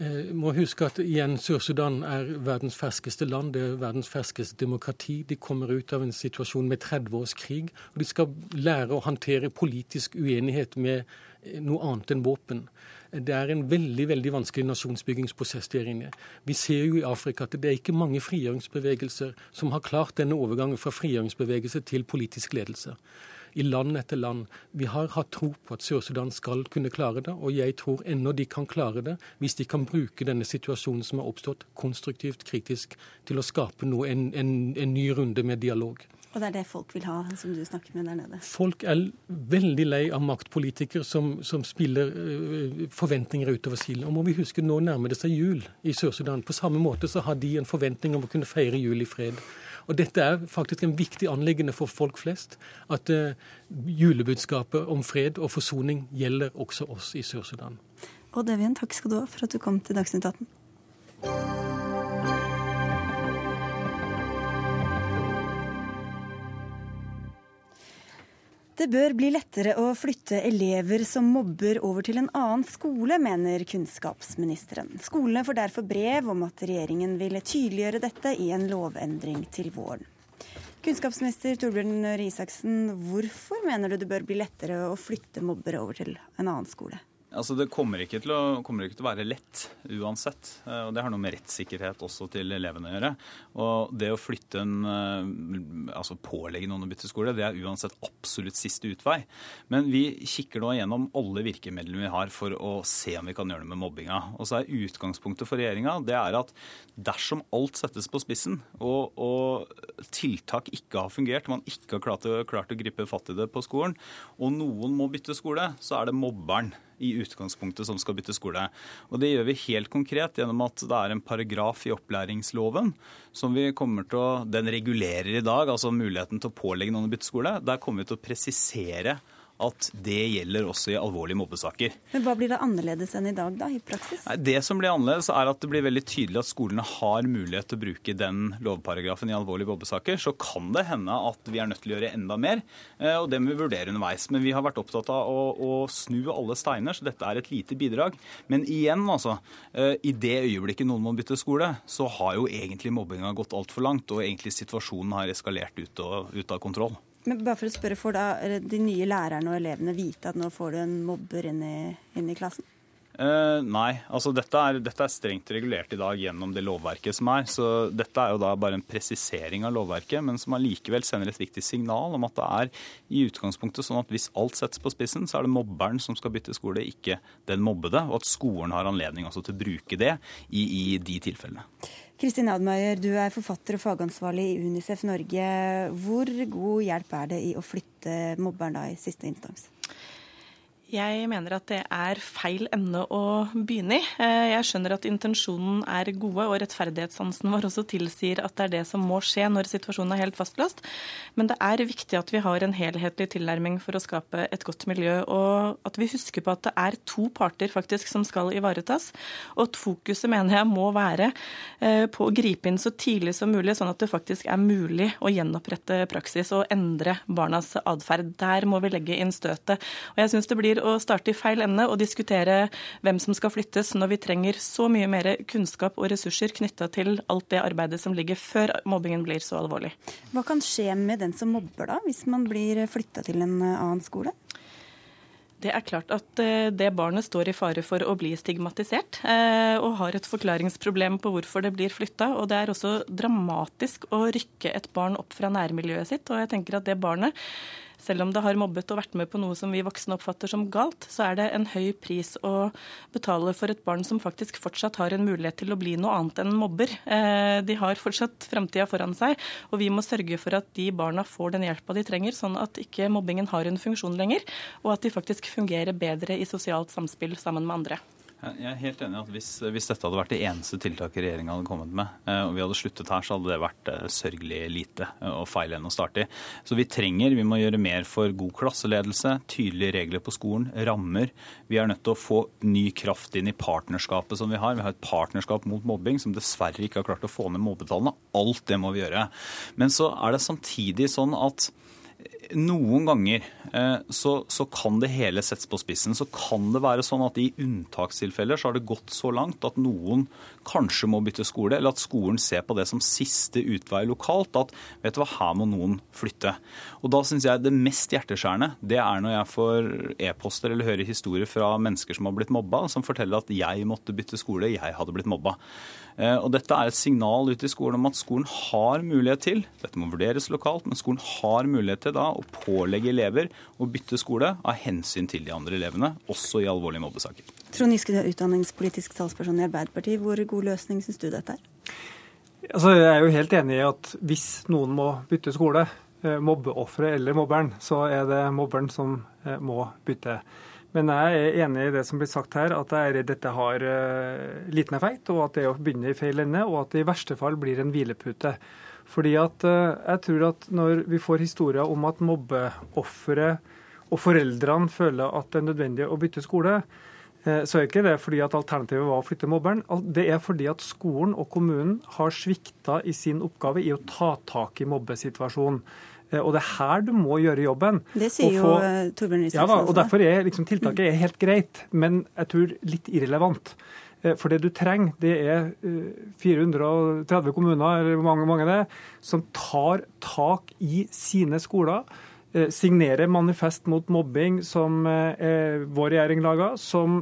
Eh, må huske at igjen Sør-Sudan er verdens ferskeste land, det er verdens ferskeste demokrati. De kommer ut av en situasjon med 30 års krig, og de skal lære å håndtere politisk uenighet med eh, noe annet enn våpen. Det er en veldig veldig vanskelig nasjonsbyggingsprosess der inne. Vi ser jo i Afrika at det er ikke mange frigjøringsbevegelser som har klart denne overgangen fra frigjøringsbevegelse til politisk ledelse i land etter land. Vi har hatt tro på at Sør-Sudan skal kunne klare det, og jeg tror ennå de kan klare det hvis de kan bruke denne situasjonen som har oppstått, konstruktivt, kritisk, til å skape noe, en, en, en ny runde med dialog. Og det er det folk vil ha, som du snakker med der nede? Folk er veldig lei av maktpolitikere som, som spiller uh, forventninger utover silen. Og må vi huske, nå nærmer det seg jul i Sør-Sudan. På samme måte så har de en forventning om å kunne feire jul i fred. Og dette er faktisk en viktig anliggende for folk flest. At uh, julebudskapet om fred og forsoning gjelder også oss i Sør-Sudan. Odd Evjen, takk skal du ha for at du kom til Dagsnytt 18. Det bør bli lettere å flytte elever som mobber over til en annen skole, mener kunnskapsministeren. Skolene får derfor brev om at regjeringen vil tydeliggjøre dette i en lovendring til våren. Kunnskapsminister Torbjørn Røe Isaksen, hvorfor mener du det bør bli lettere å flytte mobbere over til en annen skole? Altså, Det kommer ikke, å, kommer ikke, til å, være lett uansett. Eh, og Det har noe med rettssikkerhet også til elevene å gjøre. Og Det å flytte en, eh, altså pålegge noen å bytte skole, det er uansett absolutt siste utvei. Men vi kikker nå gjennom alle virkemidlene vi har for å se om vi kan gjøre noe med mobbinga. Og så er Utgangspunktet for regjeringa det er at dersom alt settes på spissen, og, og tiltak ikke har fungert, man ikke har klart klart å gripe fatt i det på skolen, og noen må bytte skole, så er det mobberen i utgangspunktet som skal bytte skole. Og Det gjør vi helt konkret gjennom at det er en paragraf i opplæringsloven som vi kommer til å Den regulerer i dag, altså muligheten til å pålegge noen å bytte skole. Der kommer vi til å presisere at det gjelder også i alvorlige mobbesaker. Men Hva blir det annerledes enn i dag, da, i praksis? Det som blir annerledes, er at det blir veldig tydelig at skolene har mulighet til å bruke den lovparagrafen i alvorlige mobbesaker. Så kan det hende at vi er nødt til å gjøre enda mer, eh, og det må vi vurdere underveis. Men vi har vært opptatt av å, å snu alle steiner, så dette er et lite bidrag. Men igjen, altså. Eh, I det øyeblikket noen må bytte skole, så har jo egentlig mobbinga gått altfor langt, og egentlig situasjonen har eskalert ut, og, ut av kontroll. Men bare for å spørre, Får da de nye lærerne og elevene vite at nå får du en mobber inn i, inn i klassen? Uh, nei, altså dette er, dette er, strengt regulert i dag gjennom det lovverket som er. Så dette er jo da bare en presisering av lovverket, men som allikevel sender et viktig signal om at det er i utgangspunktet sånn at hvis alt settes på spissen, så er det mobberen som skal bytte skole, ikke den mobbede. Og at skolen har anledning også til å bruke det i, i de tilfellene. Kristin Admeier, du er forfatter og fagansvarlig i Unicef Norge. Hvor god hjelp er det i å flytte mobberen da i siste instans? Jeg mener at det er feil ende å begynne i. Eh, jeg skjønner at intensjonen er gode, og rettferdighetssansen vår også tilsier at det er det som må skje når situasjonen er helt fastlåst. Men det er viktig at vi har en helhetlig tilnærming for å skape et godt miljø, og at vi husker på at det er to parter faktisk som skal ivaretas. Og at fokuset mener jeg må være eh, på å gripe inn så tidlig som mulig, sånn at det faktisk er mulig å gjenopprette praksis og endre barnas atferd. Der må vi legge inn støtet. Og jeg synes det blir å starte i feil ende og diskutere hvem som skal flyttes, når vi trenger så mye mer kunnskap og ressurser knytta til alt det arbeidet som ligger før mobbingen blir så alvorlig. Hva kan skje med den som mobber, da, hvis man blir flytta til en annen skole? Det er klart at eh, det barnet står i fare for å bli stigmatisert, eh, og har et forklaringsproblem på hvorfor det blir flytta. Og det er også dramatisk å rykke et barn opp fra nærmiljøet sitt. Og jeg tenker at det barnet selv om det har mobbet og vært med på noe som vi voksne oppfatter som galt, så er det en høy pris å betale for et barn som faktisk fortsatt har en mulighet til å bli noe annet enn mobber. Eh, de har fortsatt framtida foran seg, og vi må sørge for at de barna får den hjelpa de trenger, sånn at ikke mobbingen har en funksjon lenger, og at de faktisk fungerer bedre i sosialt samspill sammen med andre. Jeg er helt enig i at hvis, hvis, dette hadde vært det eneste tiltaket regjeringa hadde kommet med, eh, og vi hadde sluttet her, så hadde det vært eh, sørgelig lite eh, og feil enn å starte i. Så vi trenger, vi må gjøre mer for god klasseledelse, tydelige regler på skolen, rammer. Vi er nødt til å få ny kraft inn i partnerskapet som vi har. Vi har et partnerskap mot mobbing som dessverre ikke har klart å få ned mobbetallene. Alt det må vi gjøre. Men så er det samtidig sånn at noen ganger eh, så, så, kan det hele settes på spissen. Så kan det være sånn at i unntakstilfeller så har det gått så langt at noen kanskje må bytte skole, eller at skolen ser på det som siste utvei lokalt. At vet du hva, her må noen flytte. Og da syns jeg det mest hjerteskjærende det er når jeg får e-poster eller hører historier fra mennesker som har blitt mobba, som forteller at jeg måtte bytte skole, jeg hadde blitt mobba. Eh, og Dette er et signal ut i skolen om at skolen har mulighet til dette må vurderes lokalt, men skolen har mulighet til da å pålegge elever å bytte skole av hensyn til de andre elevene, også i alvorlige mobbesaker. Trond Giske, du er utdanningspolitisk talsperson i Arbeiderpartiet. Hvor god løsning syns du dette er? Altså, jeg er jo helt enig i at hvis noen må bytte skole, eh, mobbeofferet eller mobberen, så er det mobberen som eh, må bytte. Men jeg er enig i det som blir sagt her, at dette har uh, liten effekt, og at det er å begynne i feil ende, og at det i verste fall blir en hvilepute. Fordi at uh, jeg tror at når vi får historier om at mobbeofre og foreldrene føler at det er nødvendig å bytte skole, uh, så er ikke det fordi at alternativet var å flytte mobberen. Det er fordi at skolen og kommunen har svikta i sin oppgave i å ta tak i mobbesituasjonen. Eh, og det er her du må gjøre jobben. Det sier jo eh, Torbjørn Røe Ja da, og derfor er liksom, tiltaket er helt greit, men jeg tror litt irrelevant. Eh, for det du trenger, det er 430 kommuner, eller mange, mange det som tar tak i sine skoler Signerer manifest mot mobbing som vår regjering laga, som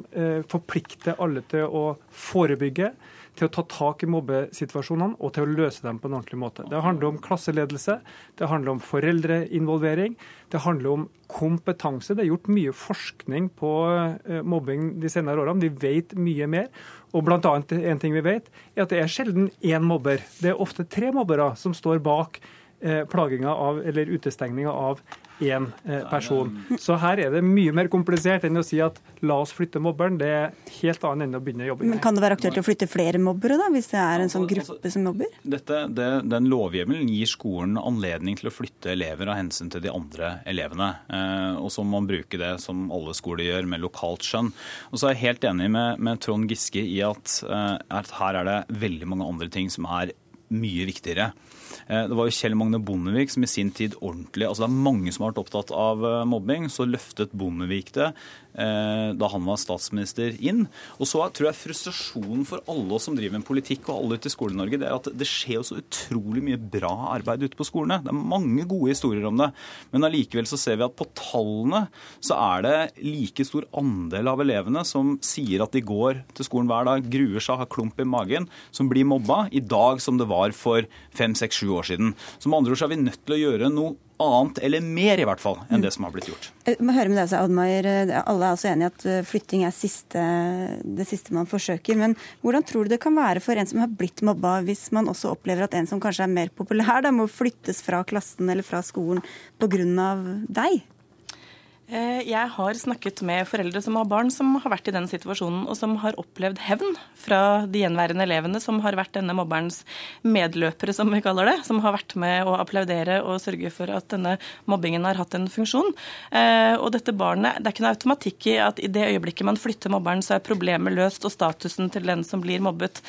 forplikter alle til å forebygge til å ta tak i mobbesituasjonene og til å løse dem på en ordentlig måte. Det handler om klasseledelse, det handler om foreldreinvolvering, det handler om kompetanse. Det er gjort mye forskning på eh, mobbing de senere årene. Vi vet mye mer. Og blant annet En ting vi vet, er at det er sjelden én mobber. Det er ofte tre mobbere som står bak eh, plaginga av, eller utestengninga av én eh, person. Så her er det mye mer komplisert enn å si at la oss flytte mobberen. Det er helt annet enn å begynne å jobbe. Men Kan det være aktuelt å flytte flere mobbere, da, hvis det er en sånn altså, gruppe som mobber? Dette, det, den lovhjemmelen gir skolen anledning til å flytte elever av hensyn til de andre elevene. Eh, og så må man bruke det som alle skoler gjør, med lokalt skjønn. Og så er jeg helt enig med, med Trond Giske i at, eh, at her er det veldig mange andre ting som er mye viktigere. Eh, det var jo Kjell Magne Bondevik som i sin tid ordentlig altså Det er mange som har vært opptatt av eh, mobbing. Så løftet Bondevik det Eh, da han var statsminister, inn. Og så tror jeg frustrasjonen for alle oss som driver med politikk, og alle ute i Skole-Norge, det er at det skjer jo så utrolig mye bra arbeid ute på skolene. Det er mange gode historier om det. Men allikevel så ser vi at på tallene så er det like stor andel av elevene som sier at de går til skolen hver dag, gruer seg, har klump i magen, som blir mobba i dag som det var for fem, seks, sju år siden. Så med andre ord så er vi nødt til å gjøre noe annet, eller mer i hvert fall, enn det som har blitt gjort. Må høre med deg, Oddmar. Alle er altså enige at eh, flytting er siste, det siste man forsøker. Men hvordan tror du det kan være for en som har blitt mobba, hvis man også opplever at en som kanskje er mer populær, da, må flyttes fra klassen eller fra skolen pga. deg? Eh, jeg har snakket med foreldre som har barn som har vært i den situasjonen, og som har opplevd hevn fra de gjenværende elevene, som har vært denne mobberens medløpere, som vi kaller det. Som har vært med å applaudere og sørge for at denne mobbingen har hatt en funksjon. Eh, og dette barnet, Det er ikke noe automatikk i at i det øyeblikket man flytter mobberen, så er problemet løst og statusen til den som blir mobbet,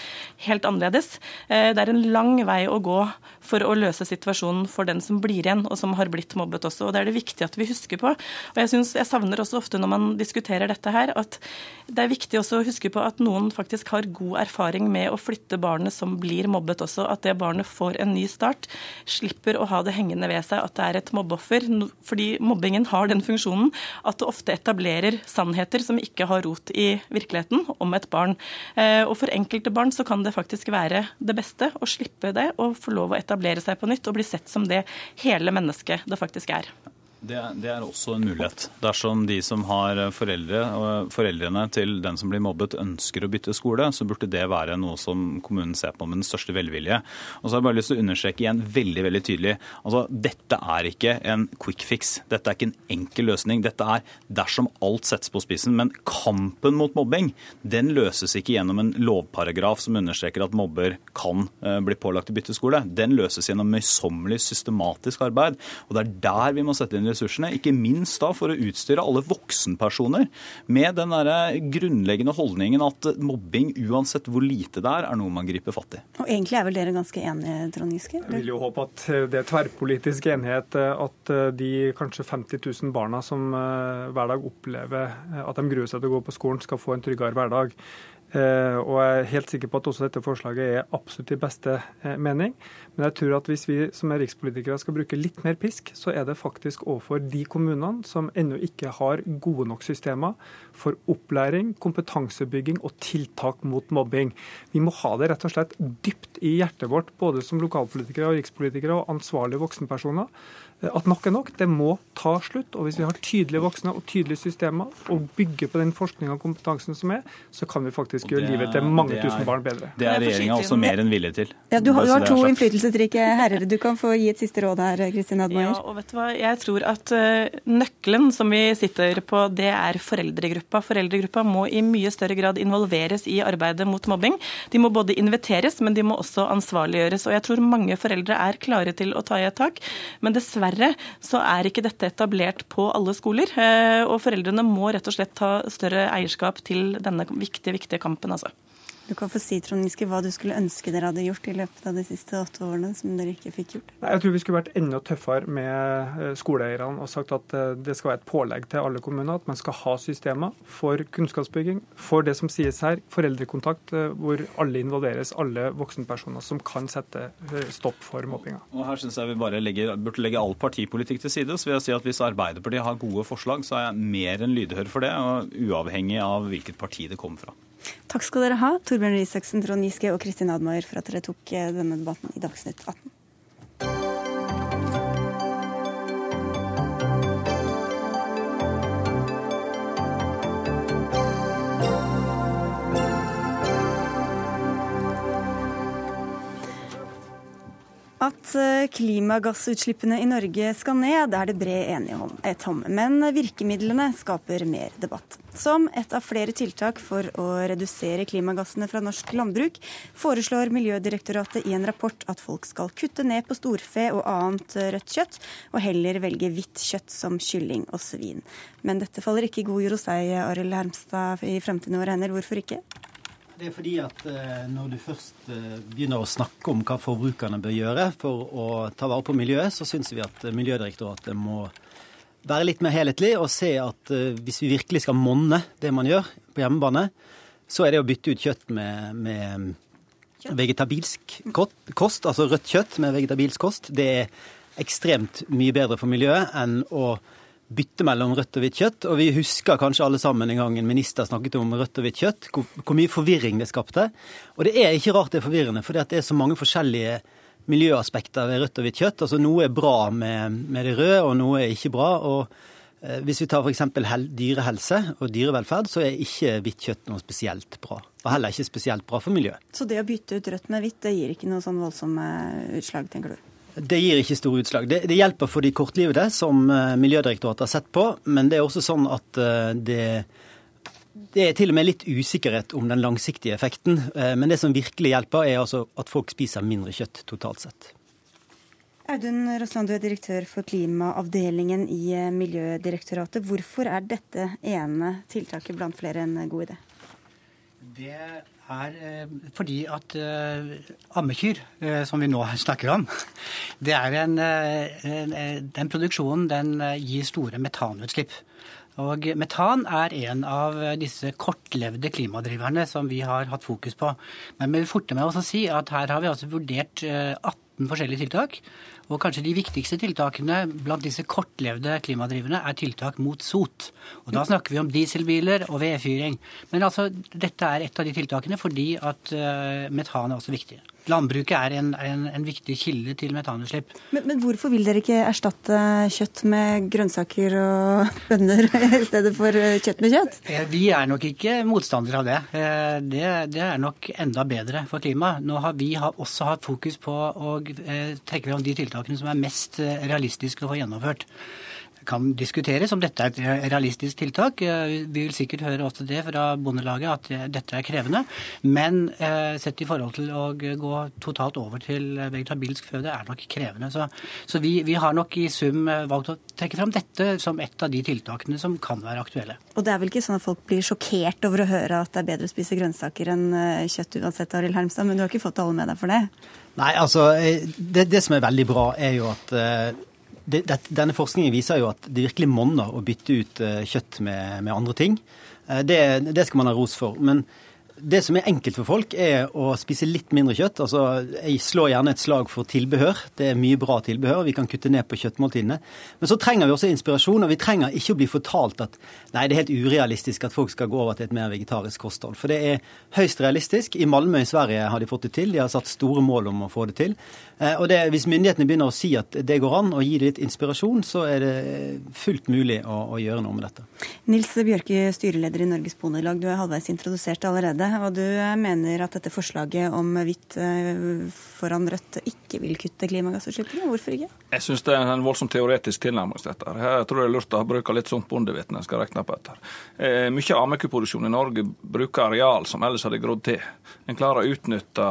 helt annerledes. Eh, det er en lang vei å gå for å løse situasjonen for den som blir igjen, og som har blitt mobbet også. og Det er det viktig at vi husker på. Og jeg jeg, synes, jeg savner også ofte når man diskuterer dette her, at det er viktig også å huske på at noen faktisk har god erfaring med å flytte barnet som blir mobbet også. At det barnet får en ny start. Slipper å ha det hengende ved seg at det er et mobbeoffer. Fordi mobbingen har den funksjonen at det ofte etablerer sannheter som ikke har rot i virkeligheten om et barn. Eh, og for enkelte barn så kan det faktisk være det beste å slippe det og få lov å etablere seg på nytt og bli sett som det hele mennesket det faktisk er. Det, det, er også en mulighet. Dersom de som har foreldre, og foreldrene til den som blir mobbet, ønsker å bytte skole, så burde det være noe som kommunen ser på med den største velvilje. Og så har jeg bare lyst til å understreke igjen veldig veldig tydelig altså Dette er ikke en quick fix. Dette er ikke en enkel løsning. Dette er dersom alt settes på spissen. Men kampen mot mobbing den løses ikke gjennom en lovparagraf som understreker at mobber kan uh, bli pålagt å bytte skole. Den løses gjennom møysommelig, systematisk arbeid. Og det er der vi må sette inn ressursene, ikke minst da for å utstyre alle voksenpersoner med den der grunnleggende holdningen at mobbing, uansett hvor lite det er, er noe man griper fatt i. Og Egentlig er vel dere ganske enige, Trond Giske? Jeg vil jo håpe at det er tverrpolitisk enighet at eh, de kanskje 50 000 barna som eh, hver dag opplever at de gruer seg til å gå på skolen, skal få en tryggere hverdag. Eh, og jeg er helt sikker på at også dette forslaget er absolutt i beste eh, mening. Men jeg tror at hvis vi som er rikspolitikere skal bruke litt mer pisk, så er det faktisk overfor de kommunene som ennå ikke har gode nok systemer for opplæring, kompetansebygging og tiltak mot mobbing. Vi må ha det rett og slett dypt i hjertet vårt, både som lokalpolitikere og rikspolitikere og ansvarlige voksenpersoner at nok er nok. Det må ta slutt. Og hvis vi har tydelige voksne og tydelige systemer og bygger på den forskninga og kompetansen som er, så kan vi faktisk gjøre livet til mange er, tusen barn bedre. Det er regjeringa også mer enn villig til. Ja, du har, du har to innflytelsesrike herrer. Du kan få gi et siste råd her, Kristin Admaier. Ja, og vet du hva? Jeg tror at uh, nøkkelen som vi sitter på, det er foreldregruppa. Foreldregruppa må i mye større grad involveres i arbeidet mot mobbing. De må både inviteres, men de må også ansvarliggjøres. Og jeg tror mange foreldre er klare til å ta i et tak, men dessverre Dessverre så er ikke dette etablert på alle skoler. Eh, og foreldrene må rett og slett ta større eierskap til denne viktige, viktige kampen, altså. Du kan få si Trond Giske, hva du skulle ønske dere hadde gjort i løpet av de siste åtte årene som dere ikke fikk gjort. Jeg tror vi skulle vært enda tøffere med eh, skoleeierne og sagt at eh, det skal være et pålegg til alle kommuner at man skal ha systemer for kunnskapsbygging, for det som sies her, foreldrekontakt, eh, hvor alle involveres, alle voksenpersoner som kan sette stopp for mobbinga. Og her synes jeg vi bare legger, burde legge all partipolitikk til side. Så vil jeg si at hvis Arbeiderpartiet har gode forslag, så er jeg mer enn lydhør for det, og uavhengig av hvilket parti det kommer fra. Takk skal dere ha, Torbjørn Røe Trond Giske og Kristin Admaier, for at dere tok eh, denne debatten i Dagsnytt 18. At eh, klimagassutslippene i Norge skal ned, er det bred enighet om. Men virkemidlene skaper mer debatt. Som et av flere tiltak for å redusere klimagassene fra norsk landbruk, foreslår Miljødirektoratet i en rapport at folk skal kutte ned på storfe og annet rødt kjøtt, og heller velge hvitt kjøtt som kylling og svin. Men dette faller ikke i god jord hos deg, Arild Hermstad, i fremtiden vår hender. Hvorfor ikke? Det er fordi at eh, når du først eh, begynner å snakke om hva forbrukerne bør gjøre for å ta vare på miljøet, så syns vi at Miljødirektoratet må være litt mer helhetlig og se at eh, hvis vi virkelig skal monne det man gjør på hjemmebane, så er det å bytte ut kjøtt med, med vegetabilsk kost, altså rødt kjøtt med vegetabilsk kost, det er ekstremt mye bedre for miljøet enn å bytte mellom rødt og hvitt kjøtt. Og vi husker kanskje alle sammen en gang en minister snakket om rødt og hvitt kjøtt, hvor, hvor mye forvirring det skapte. Og det er ikke rart det er forvirrende, for det er så mange forskjellige miljøaspekter ved rødt og hvitt kjøtt. Altså Noe er bra med, med det røde, og noe er ikke bra. og eh, hvis vi tar f.eks. dyrehelse og dyrevelferd, så er ikke hvitt kjøtt noe spesielt bra. Og heller ikke spesielt bra for miljøet. Så det å bytte ut rødt med hvitt, det gir ikke noe sånn voldsomme utslag, tenker du? Det gir ikke store utslag. Det, det, hjelper for de kortlivede, som eh, Miljødirektoratet har sett på. Men det er også sånn at eh, det, det er til og med litt usikkerhet om den langsiktige effekten. Eh, men det som virkelig hjelper, er altså at folk spiser mindre kjøtt totalt sett. Audun Rossland, du er direktør for klimaavdelingen i Miljødirektoratet. Hvorfor er dette ene tiltaket blant flere en god idé? Det er eh, fordi at uh, ammekyr, uh, som vi nå snakker om, det er en, Den produksjonen den gir store metanutslipp. Og metan er en av disse kortlevde klimadriverne som vi har hatt fokus på. Men vi vil forte meg å si at her har vi altså vurdert 18 forskjellige tiltak. Og kanskje de viktigste tiltakene blant disse kortlevde klimadriverne er tiltak mot sot. Og da snakker vi om dieselbiler og vedfyring. Men altså, dette er et av de tiltakene fordi at uh, metan er også viktig. Landbruket er en, en, en viktig kilde til metanutslipp. Men, men, hvorfor vil dere ikke erstatte kjøtt med grønnsaker og bønner i stedet for kjøtt med kjøtt? Eh, vi er nok ikke motstandere av det. Eh, det. Det, er nok enda bedre for klimaet. Nå har vi også hatt fokus på å trekke fram de tiltakene som er mest eh, realistiske å få gjennomført. Kan diskuteres om dette er et realistisk tiltak. Eh, vi vil sikkert høre også det fra Bondelaget, at eh, dette er krevende. Men sett i forhold til å gå totalt over til vegetabilsk føde er nok krevende. Så, så vi, vi, har nok i sum valgt å trekke fram dette som et av de tiltakene som kan være aktuelle. Og det er vel ikke sånn at folk blir sjokkert over å høre at det er bedre å spise grønnsaker enn kjøtt uansett, Arild Hermstad, men du har ikke fått alle med deg for det? Nei, altså, eh, det, det, som er veldig bra, er jo at eh, det, denne forskningen viser jo at det virkelig monner å bytte ut eh, kjøtt med, med andre ting. Det, det, skal man ha ros for. Men det som er enkelt for folk, er å spise litt mindre kjøtt. Altså, jeg slår gjerne et slag for tilbehør. Det er mye bra tilbehør. Vi kan kutte ned på kjøttmåltidene. Men så trenger vi også inspirasjon, og vi trenger ikke å bli fortalt at nei, det er helt urealistisk at folk skal gå over til et mer vegetarisk kosthold. For det er høyst realistisk. I Malmö i Sverige har de fått det til. De har satt store mål om å få det til. Eh, og det, hvis myndighetene begynner å si at det går an, og gi det litt inspirasjon, så er det fullt mulig å, å gjøre noe med dette. Nils Bjørke, styreleder i Norges Bondelag. Du er halvveis introdusert allerede og du mener at dette forslaget om hvitt eh, foran rødt ikke vil kutte klimagassutslippene. Hvorfor ikke? Jeg syns det er en voldsomt teoretisk tilnærming til dette. Jeg tror det er lurt å bruke litt sånt bondevett når en skal regne på dette. Eh, mye av ammekuproduksjon i Norge bruker areal som ellers hadde grodd til. En klarer å utnytte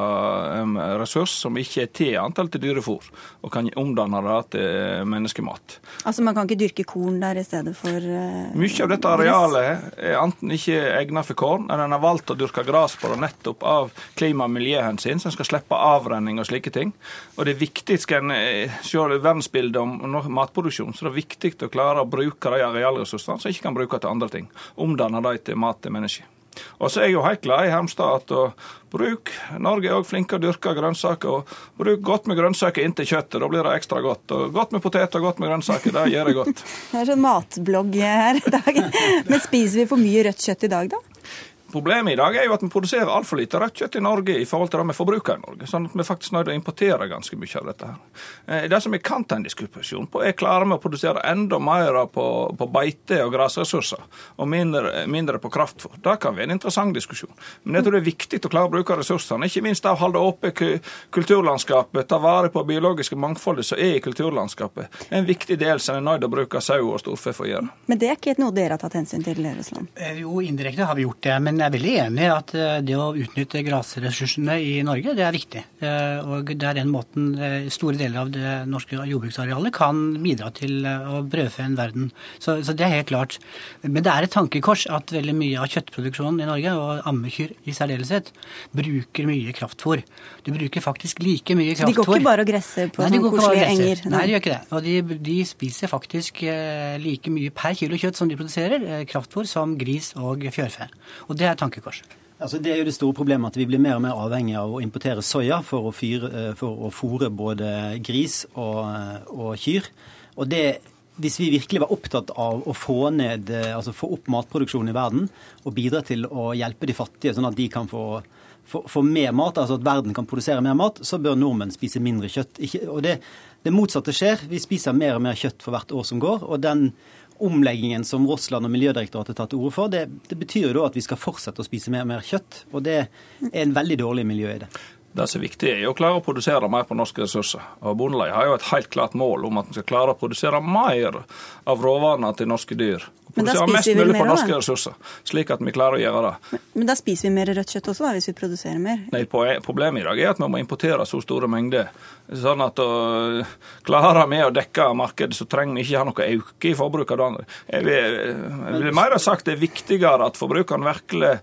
en ressurs som ikke er til antall til dyrefôr, og kan omdanne det til menneskemat. Altså man kan ikke dyrke korn der i stedet for uh, Mye av dette arealet er enten ikke egnet for korn, eller en har valgt å dyrke dyrka gress på det nettopp av klima- og miljøhensyn, så en skal slippe avrenning og slike ting. Og det er viktig, skal en eh, se verdensbildet om matproduksjon, så det er viktig å klare å bruke de arealressursene som ikke kan bruke til andre ting. Omdanne de til mat til mennesker. Og så er jeg jo helt glad i Hermstad at å bruk Norge er òg flinke til å dyrke grønnsaker. og Bruk godt med grønnsaker inntil kjøttet, da blir det ekstra godt. Og Godt med poteter og godt med grønnsaker, det gjør det godt. Det er sånn matblogg her i dag. Men spiser vi for mye rødt kjøtt i dag, da? Problemet i dag er jo at vi produserer altfor lite rødt kjøtt i Norge i forhold til det vi forbruker i Norge. Sånn at vi faktisk nødt til å importere ganske mye av dette. her. Eh, det som vi kan ta en diskusjon på, er klarer vi å produsere enda mer på, på beite og grasressurser, og mindre, mindre på kraftfôr. Det kan være en interessant diskusjon. Men jeg tror det er viktig å klare å bruke ressursene. Ikke minst av å holde oppe kulturlandskapet, ta vare på biologiske mangfoldet som er i kulturlandskapet. Det er en viktig del som en er nødt til å bruke sau og storfe for å gjøre. Men det er ikke noe dere har tatt hensyn til, Russland? Eh, jo, indirekte har vi gjort det. men jeg er veldig enig i at eh, det å utnytte grasressursene i Norge, det er viktig. Eh, og det er den måten eh, store deler av det norske jordbruksarealet kan bidra til å brødfø en verden. Så, så, det er helt klart. Men det er et tankekors at veldig mye av kjøttproduksjonen i Norge, og ammekyr i særdeleshet, bruker mye kraftfôr. Du bruker faktisk like mye kraftfôr. Så de går ikke bare og gresser på Nei, koselige enger? Nei, de gjør ikke det. Og de, de spiser faktisk like mye per kilo kjøtt som de produserer, kraftfôr, som gris og fjørfe. Og det er et tankekors. Altså, det er jo det store problemet at vi blir mer og mer avhengig av å importere soya for å, fyre, eh, for å fôre både gris og, eh, og kyr. Og det, hvis vi virkelig var opptatt av å få, ned, eh, altså få opp matproduksjonen i verden og bidra til å hjelpe de fattige, sånn at de kan få, få, mer mat, altså at verden kan produsere mer mat, så bør nordmenn spise mindre kjøtt. Og det, det motsatte skjer. Vi spiser mer og mer kjøtt for hvert år som går. og den omleggingen som Rossland og Miljødirektoratet tatt til orde for, det, det betyr jo da at vi skal fortsette å spise mer og mer kjøtt. Og det er en veldig dårlig miljø i det. Det som er viktig, er å klare å produsere mer på norske ressurser. Og Bondelaget har jo et helt klart mål om at vi skal klare å produsere mer av råvarene til norske dyr. Og produsere mest mulig på norske da? ressurser, slik at vi klarer å gjøre det. Men, men da spiser vi mer rødt kjøtt også, da, hvis vi produserer mer? Nei, Problemet i dag er at vi må importere så store mengder. Sånn at å klare vi å dekke markedet, så trenger vi ikke ha noe øke i forbruket. Jeg vil, jeg vil mer ha sagt det er viktigere at forbrukerne virkelig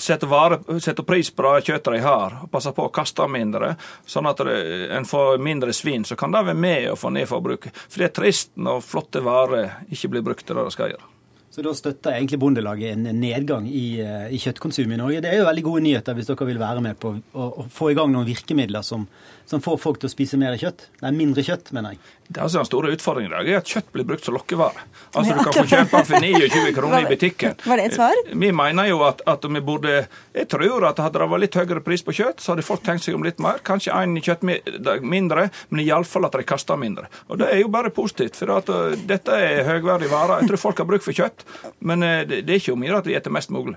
setter, vare, setter, pris på det kjøttet de har, og passer på å kaste mindre, sånn at en får mindre svin, så kan det være med å få ned forbruket. For det er trist når flotte varer ikke blir brukt til det de skal gjøre. Så da støtter egentlig Bondelaget en nedgang i, eh, i kjøttkonsumet i Norge. Det er jo veldig gode nyheter hvis dere vil være med på å, å få i gang noen virkemidler som, som, får folk til å spise mer kjøtt. Nei, mindre kjøtt, mener jeg. Det er altså Den store utfordringen i dag er at kjøtt blir brukt som lokkevare. Altså Du kan få kjøpe den for 29 kroner i butikken. Var det et svar? Vi mener jo at, at vi burde Jeg tror at hadde det vært litt høyere pris på kjøtt, så hadde folk tenkt seg om litt mer. Kanskje én kjøtt mindre, men iallfall at de kaster mindre. Og det er jo bare positivt, for at, uh, dette er høyverdig vare. Jeg tror folk har bruk for kjøtt. Men eh, det er ikke om å gjøre at vi spiser mest mulig.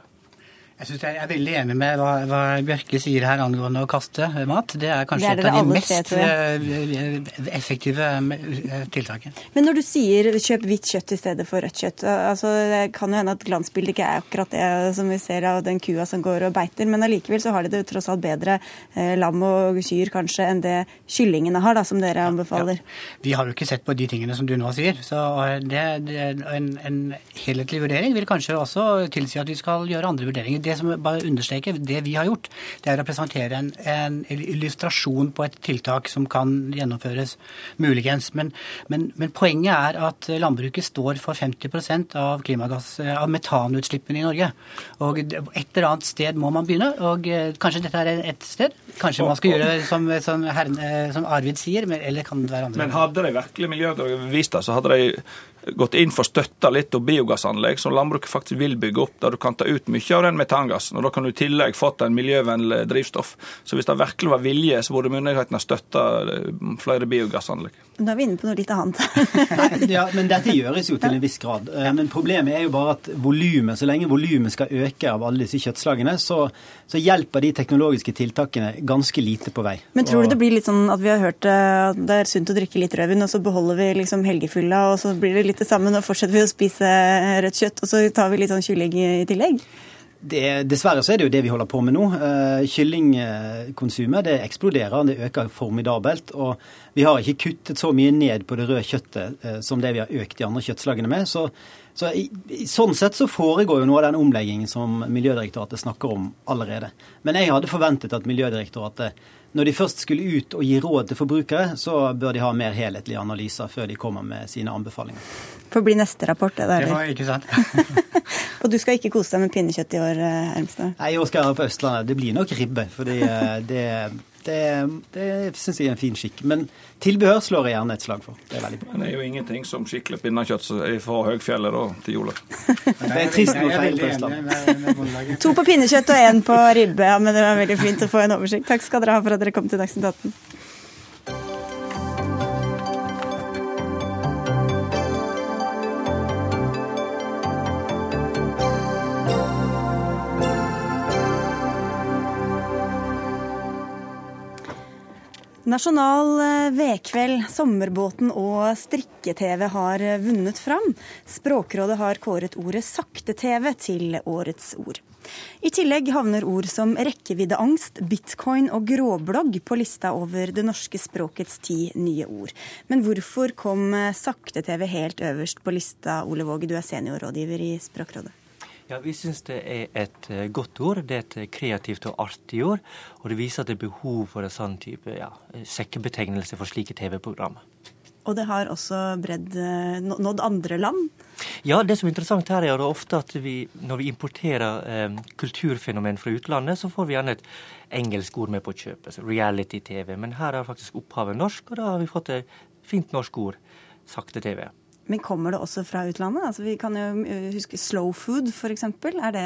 Jeg, synes jeg er veldig enig med hva, hva, Bjørke sier her angående å kaste mat. Det er kanskje det er et av de mest eh, effektive eh, tiltakene. Men når du sier kjøp hvitt kjøtt i stedet for rødt kjøtt, altså det kan jo hende at glansbildet ikke er akkurat det som vi ser av den kua som går og beiter, men allikevel så har de det tross alt bedre eh, lam og kyr kanskje enn det kyllingene har, da, som dere anbefaler. Ja. Vi har jo ikke sett på de tingene som du nå sier, så det, det, en, en helhetlig vurdering vil kanskje også tilsi at vi skal gjøre andre vurderinger det som bare understreker, det vi har gjort, det er å presentere en, en illustrasjon på et tiltak som kan gjennomføres, muligens. Men, men, men poenget er at landbruket står for 50% av klimagass, av metanutslippene i Norge. Og et eller annet sted må man begynne, og eh, kanskje dette er et sted. Kanskje man skal gjøre det som, som, herren, eh, som Arvid sier, eller kan det være andre? Men hadde de virkelig miljødirektoratet vist det, så hadde de gått inn for støtta litt av biogassanlegg som landbruket faktisk vil bygge opp, der du kan ta ut mye av den metangassen. og Da kan du i tillegg fått en miljøvennlig drivstoff. Så hvis det virkelig var vilje, så burde myndighetene støtta eh, flere biogassanlegg. Nå er vi inne på noe litt annet. ja, men dette gjøres jo til en viss grad. Eh, men problemet er jo bare at volumet, så lenge volumet skal øke av alle disse kjøttslagene, så, så, hjelper de teknologiske tiltakene ganske lite på vei. Men tror du det blir litt sånn at vi har hørt eh, at det er sunt å drikke litt rødvin, og så beholder vi liksom helgefylla, og så blir det litt det samme, nå fortsetter vi å spise rødt kjøtt, og så tar vi litt sånn kylling i tillegg? Det, dessverre så er det jo det vi holder på med nå. Uh, kyllingkonsumet det eksploderer, det øker formidabelt. Og vi har ikke kuttet så mye ned på det røde kjøttet uh, som det vi har økt de andre kjøttslagene med. Så, så i, sånn sett så foregår jo noe av den omleggingen som Miljødirektoratet snakker om allerede. Men jeg hadde forventet at Miljødirektoratet når de først skulle ut og gi råd til forbrukere, så bør de ha mer helhetlige analyser før de kommer med sine anbefalinger. Får bli neste rapport, det der. Det var ikke sant. og du skal ikke kose deg med pinnekjøtt i år, Ermstad? Nei, i år skal jeg på Østlandet. Det blir nok ribbe. fordi eh, det det, det syns jeg er en fin skikk. Men tilbehør slår jeg gjerne et slag for. Det er veldig bra. Men det er jo ingenting som skikkelig pinnekjøtt fra høgfjellet da, til jula. det er trist når feil på Østlandet. To på pinnekjøtt og én på ribbe. Ja, men det var veldig fint å få en oversikt. Takk skal dere ha for at dere kom til Dagsnytt 18. Nasjonal eh, vedkveld, Sommerbåten og strikke-TV har eh, vunnet fram. Språkrådet har kåret ordet sakte-TV til årets ord. I tillegg havner ord som rekkeviddeangst, bitcoin og gråblogg på lista over det norske språkets ti nye ord. Men hvorfor kom eh, sakte-TV helt øverst på lista, Ole Våge, du er seniorrådgiver i Språkrådet? Ja, Vi syns det er et eh, godt ord. Det er et eh, kreativt og artig ord. Og det viser at det er behov for en sånn type ja, sekkebetegnelse for slike TV-programmer. Og det har også bredd, eh, nådd andre land? Ja, det som er interessant her er ofte at vi, når vi importerer eh, kulturfenomen fra utlandet, så får vi gjerne et engelsk ord med på kjøpet. Reality-TV. Men her er faktisk opphavet norsk, og da har vi fått et fint norsk ord. Sakte-TV. Men kommer det også fra utlandet? Altså, vi kan jo eh, huske slow food f.eks. Er det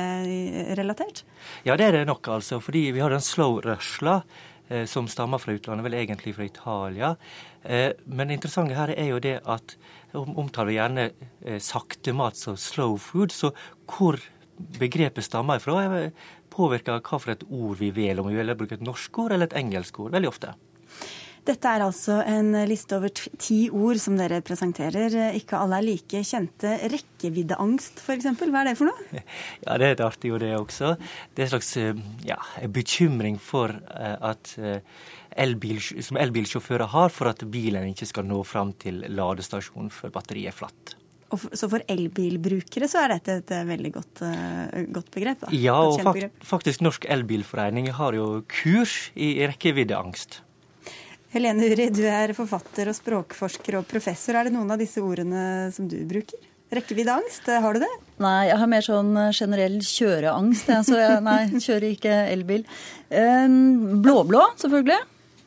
relatert? Ja, det er det nok, altså. Fordi vi har den slow-rørsla eh, som stammer fra utlandet, vel egentlig fra Italia. Eh, men det interessante her er jo det at omtaler vi gjerne eh, sakte mat som slow food. Så hvor begrepet stammer ifra, påvirker hva for et ord vi velger. Om vi velger å bruke et norsk ord eller et engelsk ord. Veldig ofte. Dette er altså en liste over ti ord som dere presenterer. Ikke alle er like kjente. Rekkeviddeangst, f.eks. Hva er det for noe? Ja, Det er et artig ord, det også. Det er en slags ja, bekymring for eh, at eh, elbil, som elbilsjåfører har for at bilen ikke skal nå fram til ladestasjonen før batteriet er flatt. Så for elbilbrukere så er dette et veldig godt, godt begrep? Da. Ja, og faktisk Norsk Elbilforening har jo kurs i rekkeviddeangst. Helene Uri, du er forfatter og språkforsker og professor. Er det noen av disse ordene som du bruker? Rekkeviddeangst, har du det? Nei, jeg har mer sånn eh, generell kjøreangst. Jeg, så jeg nei, kjører ikke elbil. Blå-blå, selvfølgelig.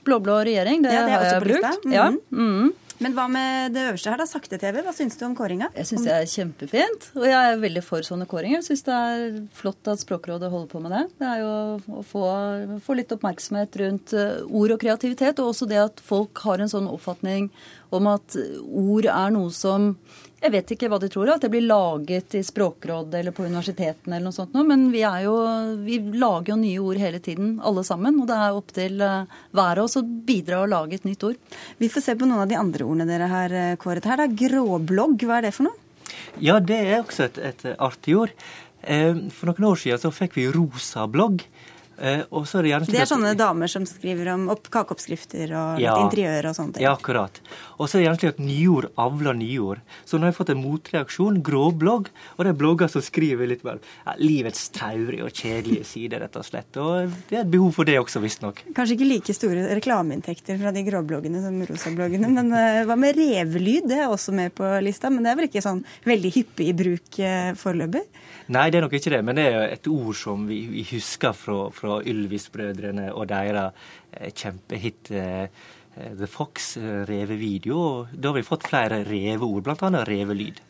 Blå-blå regjering, det, ja, det har jeg brukt. Mm -hmm. ja. Mm. Men hva med det øverste her, da? Sakte-TV. Hva syns du om kåringa? Jeg syns det er kjempefint. Og jeg er veldig for sånne kåringer. Jeg syns det er flott at Språkrådet holder på med det. Det er jo å få, få litt oppmerksomhet rundt eh, ord og kreativitet. Og også det at folk har en sånn oppfatning om at ord er noe som jeg vet ikke hva de tror, at det blir laget i Språkrådet eller på universitetene eller noe sånt noe, men vi, jo, vi lager jo nye ord hele tiden, alle sammen. Og det er opp til eh, hver av oss å bidra og lage et nytt ord. Vi får se på noen av de andre ordene dere har eh, kåret her. Da. Gråblogg, hva er det for noe? Ja, det er også et, et artig ord. Eh, for noen år siden så fikk vi rosa blogg. Eh, er det, det, er sånne damer som skriver om opp kakeoppskrifter og ja, interiør og sånne ting. Ja, akkurat. Og så er det gjerne slik at nyord avler nyord. Så nå har jeg fått en motreaksjon, gråblogg, og det er blogger som skriver litt mer ja, livets traurige og kjedelige sider, rett og slett. Og det er et behov for det også, visstnok. Kanskje ikke like store reklameinntekter fra de gråbloggene som rosabloggene, men uh, hva med revelyd? Det er også med på lista, men det er vel ikke sånn veldig hyppig i bruk uh, foreløpig? Nei, det er nok ikke det, men det er et ord som vi, vi husker fra, fra Ylvis-brødrene og deres eh, kjempehit eh, The Fox, eh, revevideo. Da har vi fått flere reveord, bl.a. revelyd.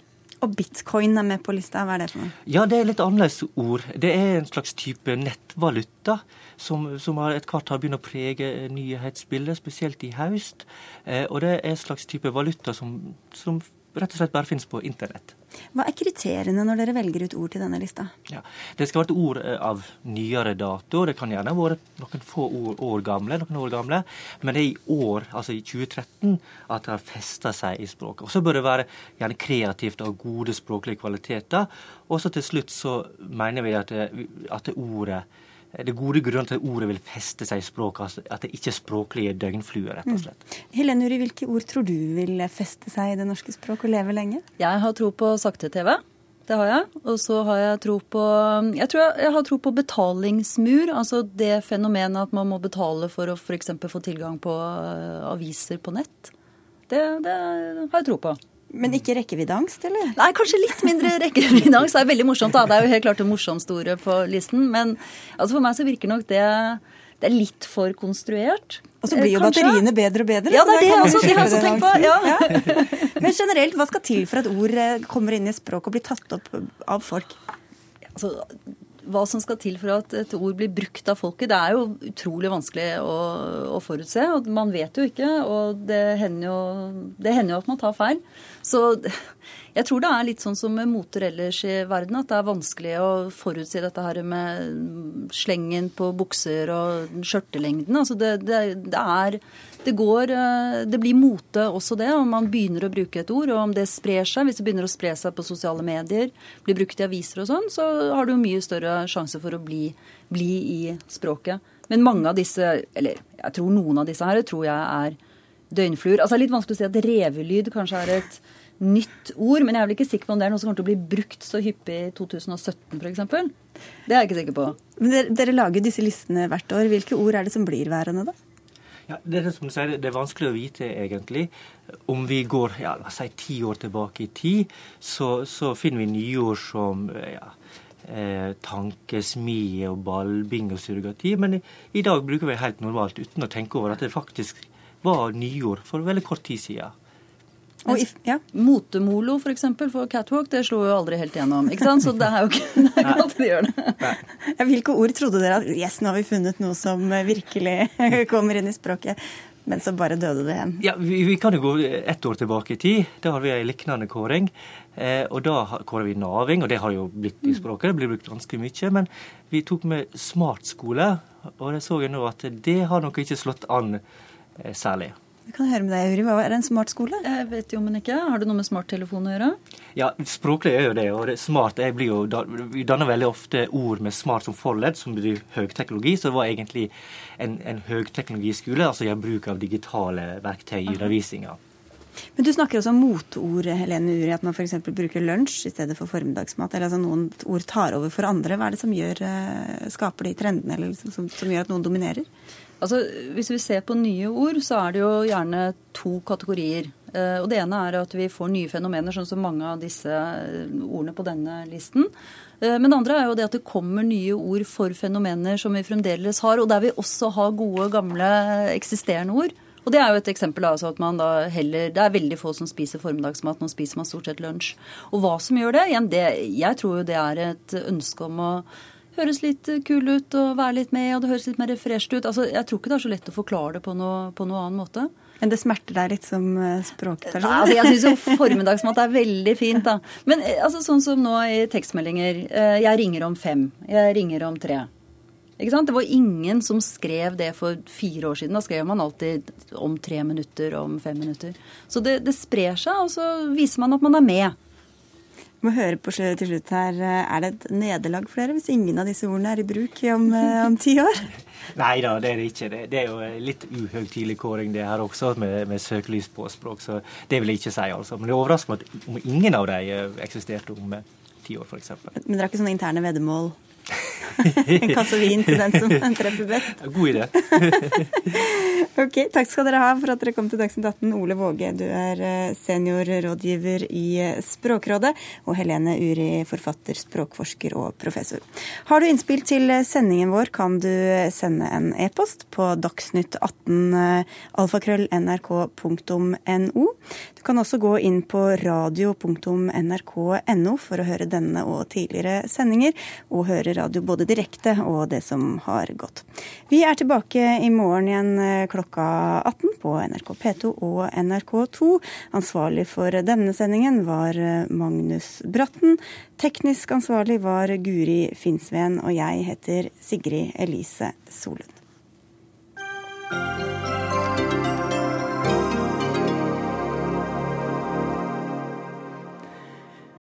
Og bitcoin er med på lista, hva er det for noe? Ja, det er litt annerledes ord. Det er en slags type nettvaluta som, som etter et hvert har begynt å prege nyhetsbildet, spesielt i høst. Eh, og det er en slags type valuta som, som rett og slett bare finnes på internett. Hva er kriteriene når dere velger ut ord til denne lista? Ja, det skal være ord eh, av nyere dato. Det kan gjerne være noen få år, år, gamle, noen år gamle. Men det er i år, altså i 2013, at det har festa seg i språket. Og så bør det være gjerne kreativt og gode språklige kvaliteter. Og så til slutt så mener vi at, det, at det ordet det gode grunnen til at ordet vil feste seg i språket, altså at det ikke er språklige døgnfluer, rett og mm. slett. Mm. Helene Uri, hvilke ord tror du vil feste seg i det norske språk og leve lenge? Jeg har tro på sakte-TV. Det har jeg. Og så har jeg tro på Jeg tror jeg, jeg har tro på betalingsmur. Altså det fenomenet at man må betale for å f.eks. få tilgang på uh, aviser på nett. Det, det har jeg tro på. Men ikke rekkeviddeangst, eller? Nei, kanskje litt mindre rekkeviddeangst. Det er veldig morsomt, da. Det er jo helt klart det morsomste ordet på listen. Men altså for meg så virker nok det, det er litt for konstruert. Og så blir jo kanskje. batteriene bedre og bedre. Ja, det er det også, det har jeg også tenkt på. Ja. Ja. Men generelt, hva skal til for at ord eh, kommer inn i språket og blir tatt opp av folk? Altså, hva som skal til for at et ord blir brukt av folket, det er jo utrolig vanskelig å, å forutse. og Man vet jo ikke, og det hender jo, det hender jo at man tar feil. Så jeg tror det er litt sånn som med moter ellers i verden, at det er vanskelig å forutsi dette her med slengen på bukser og skjørtelengden. Altså det, det, det er det, går, eh, det blir mote også det, om man begynner å bruke et ord. Og om det sprer seg, hvis det begynner å spre seg på sosiale medier, blir brukt i aviser og sånn, så har du mye større sjanse for å bli, bli, i språket. Men mange av disse, eller jeg tror noen av disse her, tror jeg er døgnfluer. Altså det er litt vanskelig å si at revelyd kanskje er et nytt ord, men jeg er vel ikke sikker på om det er noe som kommer til å bli brukt så hyppig i 2017 f.eks. Det er jeg ikke sikker på. Men dere, dere lager disse listene hvert år. Hvilke ord er det som blir værende, da? Ja, det, er som du sier, det er vanskelig å vite, egentlig. Om vi går ja, la oss si ti år tilbake i tid, så, så finner vi nyord som ja, eh, tankesmie og ballbing og surrogati. Men i, i, dag bruker vi helt normalt uten å tenke over at det faktisk var nyord for veldig kort tid siden. Og if, ja. Motemolo, for, eksempel, for catwalk, det slo jo aldri helt gjennom. ikke sant? Så det er jo ikke, det er ikke alltid det gjør det. Ja, hvilke ord trodde dere at yes, nå har vi funnet noe som virkelig kommer inn i språket? Men så bare døde det igjen. Ja, Vi, vi kan jo gå ett år tilbake i tid. Da har vi en lignende kåring. Eh, og da kårer vi naving, og det har jo blitt i språket. Det blir brukt ganske mye. Men vi tok med smartskole, og det så jeg nå at det har nok ikke slått an eh, særlig. Vi kan høre med deg, Uri. Hva er en smart skole? Jeg vet jo, men ikke. Har det noe med smarttelefon å gjøre? Ja, språklig er jo det. Og det, smart jeg blir jo, Vi danner veldig ofte ord med smart som forledd, som betyr høyteknologi. Så det var egentlig en, en høyteknologiskole, altså gjør bruk av digitale verktøy i undervisninga. Men Du snakker også om motord, Helene Uri, at man f.eks. bruker lunsj i stedet for formiddagsmat. eller altså Noen ord tar over for andre. Hva er det som gjør, eh, skaper de trendene, eller liksom, som, som gjør at noen dominerer? Altså, Hvis vi ser på nye ord, så er det jo gjerne to kategorier. Eh, og Det ene er at vi får nye fenomener, sånn som mange av disse eh, ordene på denne listen. Eh, men det andre er jo det at det kommer nye ord for fenomener som vi fremdeles har, og der vi også har gode, gamle, eksisterende ord. Og Det er jo et eksempel altså at man da heller, Det er veldig få som spiser formiddagsmat. Nå spiser man stort sett lunsj. Og hva som gjør det? Igjen, det jeg tror jo det er et ønske om å høres litt kul ut og være litt med, og det høres litt mer fresht ut. Altså, jeg tror ikke det er så lett å forklare det på noe, på noe annen måte. Men det smerter deg litt som språket. språkperson? Altså, jeg syns jo formiddagsmat er veldig fint, da. Men eh, altså, sånn som nå i tekstmeldinger. Eh, jeg ringer om fem. Jeg ringer om tre. Ikke sant? Det var ingen som skrev det for fire år siden. Da skrev man alltid om tre minutter, om fem minutter. Så det, det sprer seg, og så viser man at man er med må høre på til slutt her, Er det et nederlag for dere hvis ingen av disse ordene er i bruk om, eh, om ti år? Nei da, det er det ikke. Det, er jo litt uhøytidelig kåring det her også, med, med søkelys på språk. Så det vil jeg ikke si, altså. Men det overrasker meg om ingen av eh, eksisterte om eh, ti år, f.eks. Men dere har ikke sånne interne veddemål? En kasse vin til den som treffer best. God idé. ok, Takk skal dere ha for at dere kom til Dagsnytt 18. Ole Våge, du er eh, seniorrådgiver i eh, Språkrådet, og Helene Uri, forfatter, språkforsker og professor. Har du innspill til sendingen vår, kan du sende en e-post på dagsnytt18 alfakrøll nrk.no. Du kan også gå inn på radio.nrk.no for å høre denne og tidligere sendinger, og høre radio både direkte og det som har gått. Vi er tilbake i morgen igjen eh, klokka 18 på NRK P2 og NRK2. Ansvarlig for denne sendingen var eh, Magnus Bratten. Teknisk ansvarlig var Guri Finnsveen, og jeg heter Sigrid Elise Solund.